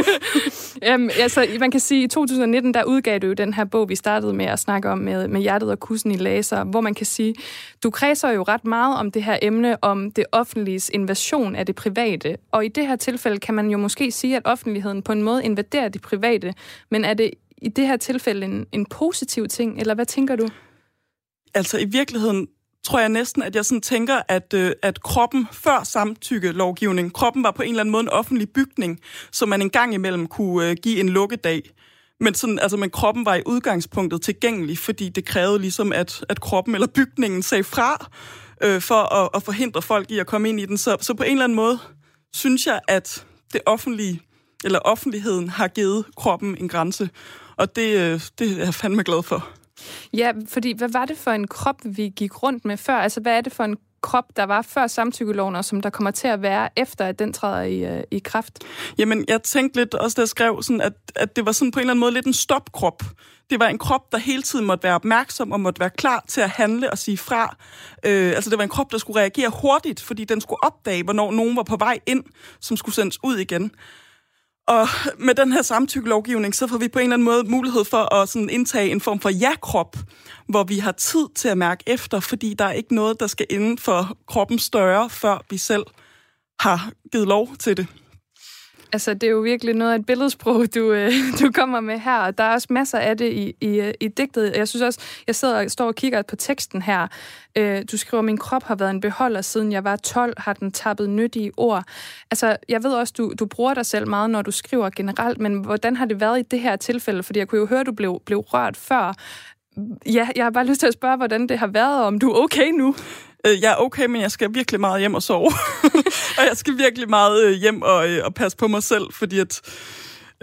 Speaker 1: um, altså, man kan sige, at i 2019, der udgav du jo den her bog, vi startede med at snakke om med, med hjertet og kussen i laser, hvor man kan sige, du kredser jo ret meget om det her emne, om det offentliges invasion af det private. Og i det her tilfælde kan man jo måske sige, at offentligheden på en måde invaderer det private, men er det i det her tilfælde en, en positiv ting, eller hvad tænker du?
Speaker 9: altså i virkeligheden tror jeg næsten, at jeg sådan tænker, at, øh, at kroppen før samtykkelovgivning, kroppen var på en eller anden måde en offentlig bygning, som man en gang imellem kunne øh, give en lukkedag. Men, sådan, altså, men kroppen var i udgangspunktet tilgængelig, fordi det krævede ligesom, at, at kroppen eller bygningen sagde fra, øh, for at, at forhindre folk i at komme ind i den. Så, så på en eller anden måde synes jeg, at det offentlige, eller offentligheden har givet kroppen en grænse. Og det, øh, det er jeg fandme glad for.
Speaker 1: Ja, fordi hvad var det for en krop, vi gik rundt med før? Altså, hvad er det for en krop, der var før samtykkeloven, og som der kommer til at være efter, at den træder i, øh, i kraft?
Speaker 9: Jamen, jeg tænkte lidt også, da jeg skrev, sådan, at, at det var sådan på en eller anden måde lidt en stopkrop. Det var en krop, der hele tiden måtte være opmærksom og måtte være klar til at handle og sige fra. Øh, altså, det var en krop, der skulle reagere hurtigt, fordi den skulle opdage, hvornår nogen var på vej ind, som skulle sendes ud igen. Og med den her samtykkelovgivning, så får vi på en eller anden måde mulighed for at sådan indtage en form for ja-krop, hvor vi har tid til at mærke efter, fordi der er ikke noget, der skal inden for kroppen større, før vi selv har givet lov til det.
Speaker 1: Altså, det er jo virkelig noget af et billedsprog, du, øh, du kommer med her, og der er også masser af det i, i, i digtet. Jeg synes også, jeg sidder og står og kigger på teksten her. Øh, du skriver, min krop har været en beholder, siden jeg var 12, har den tappet nyttige ord. Altså, jeg ved også, du, du bruger dig selv meget, når du skriver generelt, men hvordan har det været i det her tilfælde? Fordi jeg kunne jo høre, at du blev, blev rørt før. Ja, jeg har bare lyst til at spørge, hvordan det har været, og om du er okay nu.
Speaker 9: Øh, jeg er okay, men jeg skal virkelig meget hjem og sove. og jeg skal virkelig meget øh, hjem og, øh, og passe på mig selv, fordi at...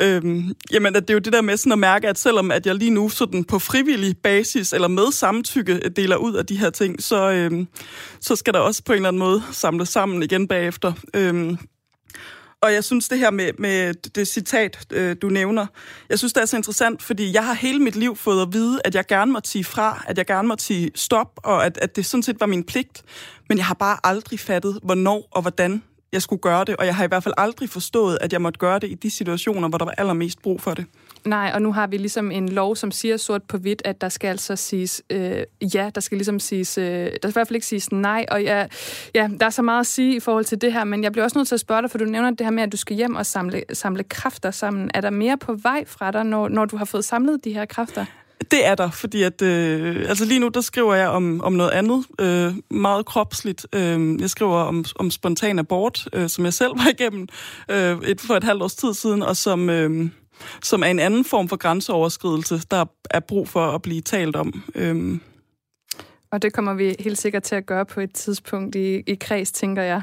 Speaker 9: Øhm, jamen, at det er jo det der med sådan at mærke, at selvom at jeg lige nu sådan på frivillig basis eller med samtykke øh, deler ud af de her ting, så, øhm, så skal der også på en eller anden måde samles sammen igen bagefter. Øhm, og jeg synes det her med, med det citat, øh, du nævner, jeg synes det er så interessant, fordi jeg har hele mit liv fået at vide, at jeg gerne må sige fra, at jeg gerne må sige stop, og at, at det sådan set var min pligt. Men jeg har bare aldrig fattet, hvornår og hvordan jeg skulle gøre det, og jeg har i hvert fald aldrig forstået, at jeg måtte gøre det i de situationer, hvor der var allermest brug for det.
Speaker 1: Nej, og nu har vi ligesom en lov, som siger sort på hvidt, at der skal altså siges øh, ja, der skal ligesom siges, øh, der skal i hvert fald ikke siges nej, og ja, ja, der er så meget at sige i forhold til det her, men jeg bliver også nødt til at spørge dig, for du nævner det her med, at du skal hjem og samle, samle kræfter sammen. Er der mere på vej fra dig, når, når du har fået samlet de her kræfter?
Speaker 9: Det er der, fordi at, øh, altså lige nu, der skriver jeg om, om noget andet, øh, meget kropsligt. Øh, jeg skriver om, om spontan abort, øh, som jeg selv var igennem øh, et, for et halvt års tid siden, og som, øh, som er en anden form for grænseoverskridelse, der er brug for at blive talt om. Øh,
Speaker 1: Og det kommer vi helt sikkert til at gøre på et tidspunkt i, i kreds, tænker jeg.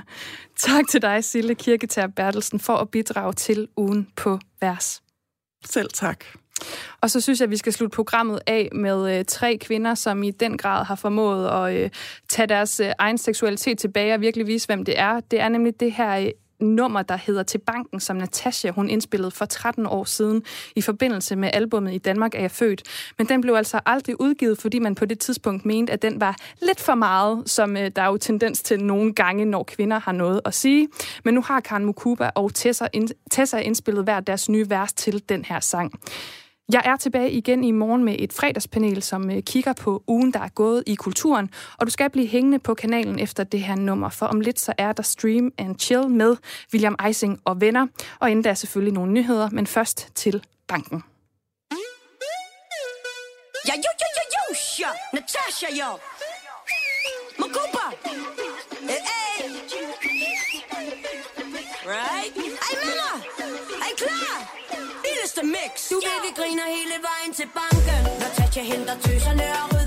Speaker 1: Tak til dig, Sille Kirketær Bertelsen, for at bidrage til ugen på vers.
Speaker 9: selv tak.
Speaker 1: Og så synes jeg, at vi skal slutte programmet af med øh, tre kvinder, som i den grad har formået at øh, tage deres øh, egen seksualitet tilbage og virkelig vise, hvem det er. Det er nemlig det her øh, nummer, der hedder Til Banken, som Natasha hun indspillede for 13 år siden i forbindelse med albummet I Danmark er jeg født. Men den blev altså aldrig udgivet, fordi man på det tidspunkt mente, at den var lidt for meget, som øh, der er jo tendens til nogle gange, når kvinder har noget at sige. Men nu har Karen Mukuba og Tessa, ind, Tessa indspillet hver deres nye vers til den her sang. Jeg er tilbage igen i morgen med et fredagspanel, som øh, kigger på ugen, der er gået i kulturen. Og du skal blive hængende på kanalen efter det her nummer, for om lidt så er der Stream and Chill med William Eising og venner. Og inden der er selvfølgelig nogle nyheder, men først til banken.
Speaker 10: Ja, jo, jo, jo, jo, ja. Natasha, jo. Mix. Du ved, vi griner hele vejen til banken. Natasha henter tøserne og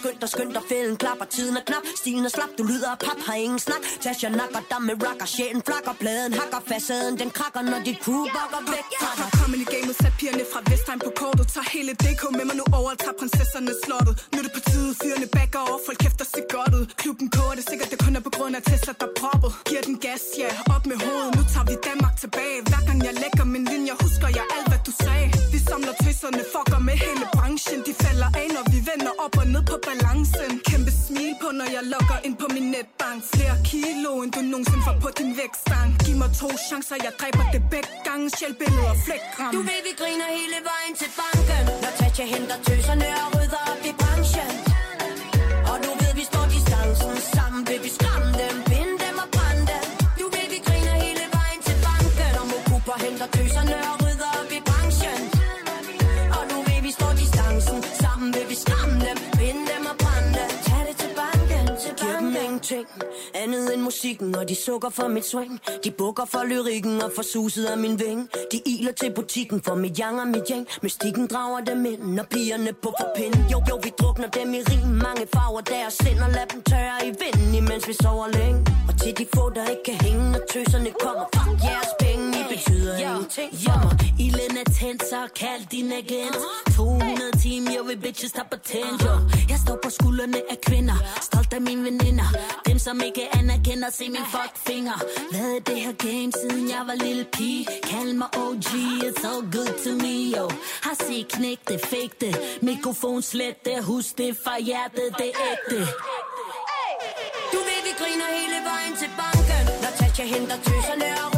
Speaker 10: Skynd dig, skynd dig, fælden klapper Tiden er knap, stilen er slap Du lyder af pap, har ingen snak. Tasha nakker dig med rocker Sjælen flakker, pladen hakker Facaden, den krakker Når dit crew bakker væk. Fra dig
Speaker 11: Kom ind i gamet, sat pigerne fra Vestheim på kortet. Tag hele DK med mig nu over, tager prinsesserne slottet. Nu er det på tide, fyrene backer over Folk kæfter sig godt ud Klubben koger det sikkert, det kun er på grund af Tesla, der proppet. Giver den gas, ja, op med hovedet. Nu tager vi Danmark tilbage. Hver gang jeg lægger min linje, husker jeg alt, hvad du sagde. Vi samler tøserne, fucker med hele branchen. De falder af, når vi vender op og ned på balancen. Kæmpe smil på, når jeg logger ind på min netbank. Flere kilo, end du nogensinde får på din vækstang Giv mig to chancer, jeg dræber det begge gange. Sjælbilleder og flækram
Speaker 10: Du ved, vi griner hele vejen til banken. Når Tatja henter tøserne og rydder sengen Andet end musikken Og de sukker for mit swing. De bukker for lyrikken Og for suset af min ving. De iler til butikken For mit yang og mit yang Mystikken drager dem ind Når pigerne på for pind Jo, jo, vi drukner dem i rim. Mange farver deres sind Og lad dem tørre i vinden Imens vi sover længe. Og til de få der ikke kan hænge Når tøserne kommer. Fuck jeres penge Betyder ingenting for mig.
Speaker 12: Ilden er tændt, så kald din agent. 200 timer, jeg vil bitches tændt, jo Jeg står på skuldrene af kvinder. Stolt af mine veninder. Dem som ikke anerkender, se min fuck finger Lavet det her game, siden jeg var lille pige? Kald mig OG, it's all good to me, yo. Har set knæk det, fake det Mikrofon slet det, husk det fra hjertet, det er ægte.
Speaker 10: Du ved, vi griner hele vejen til banken. Når Tasha henter tøserne og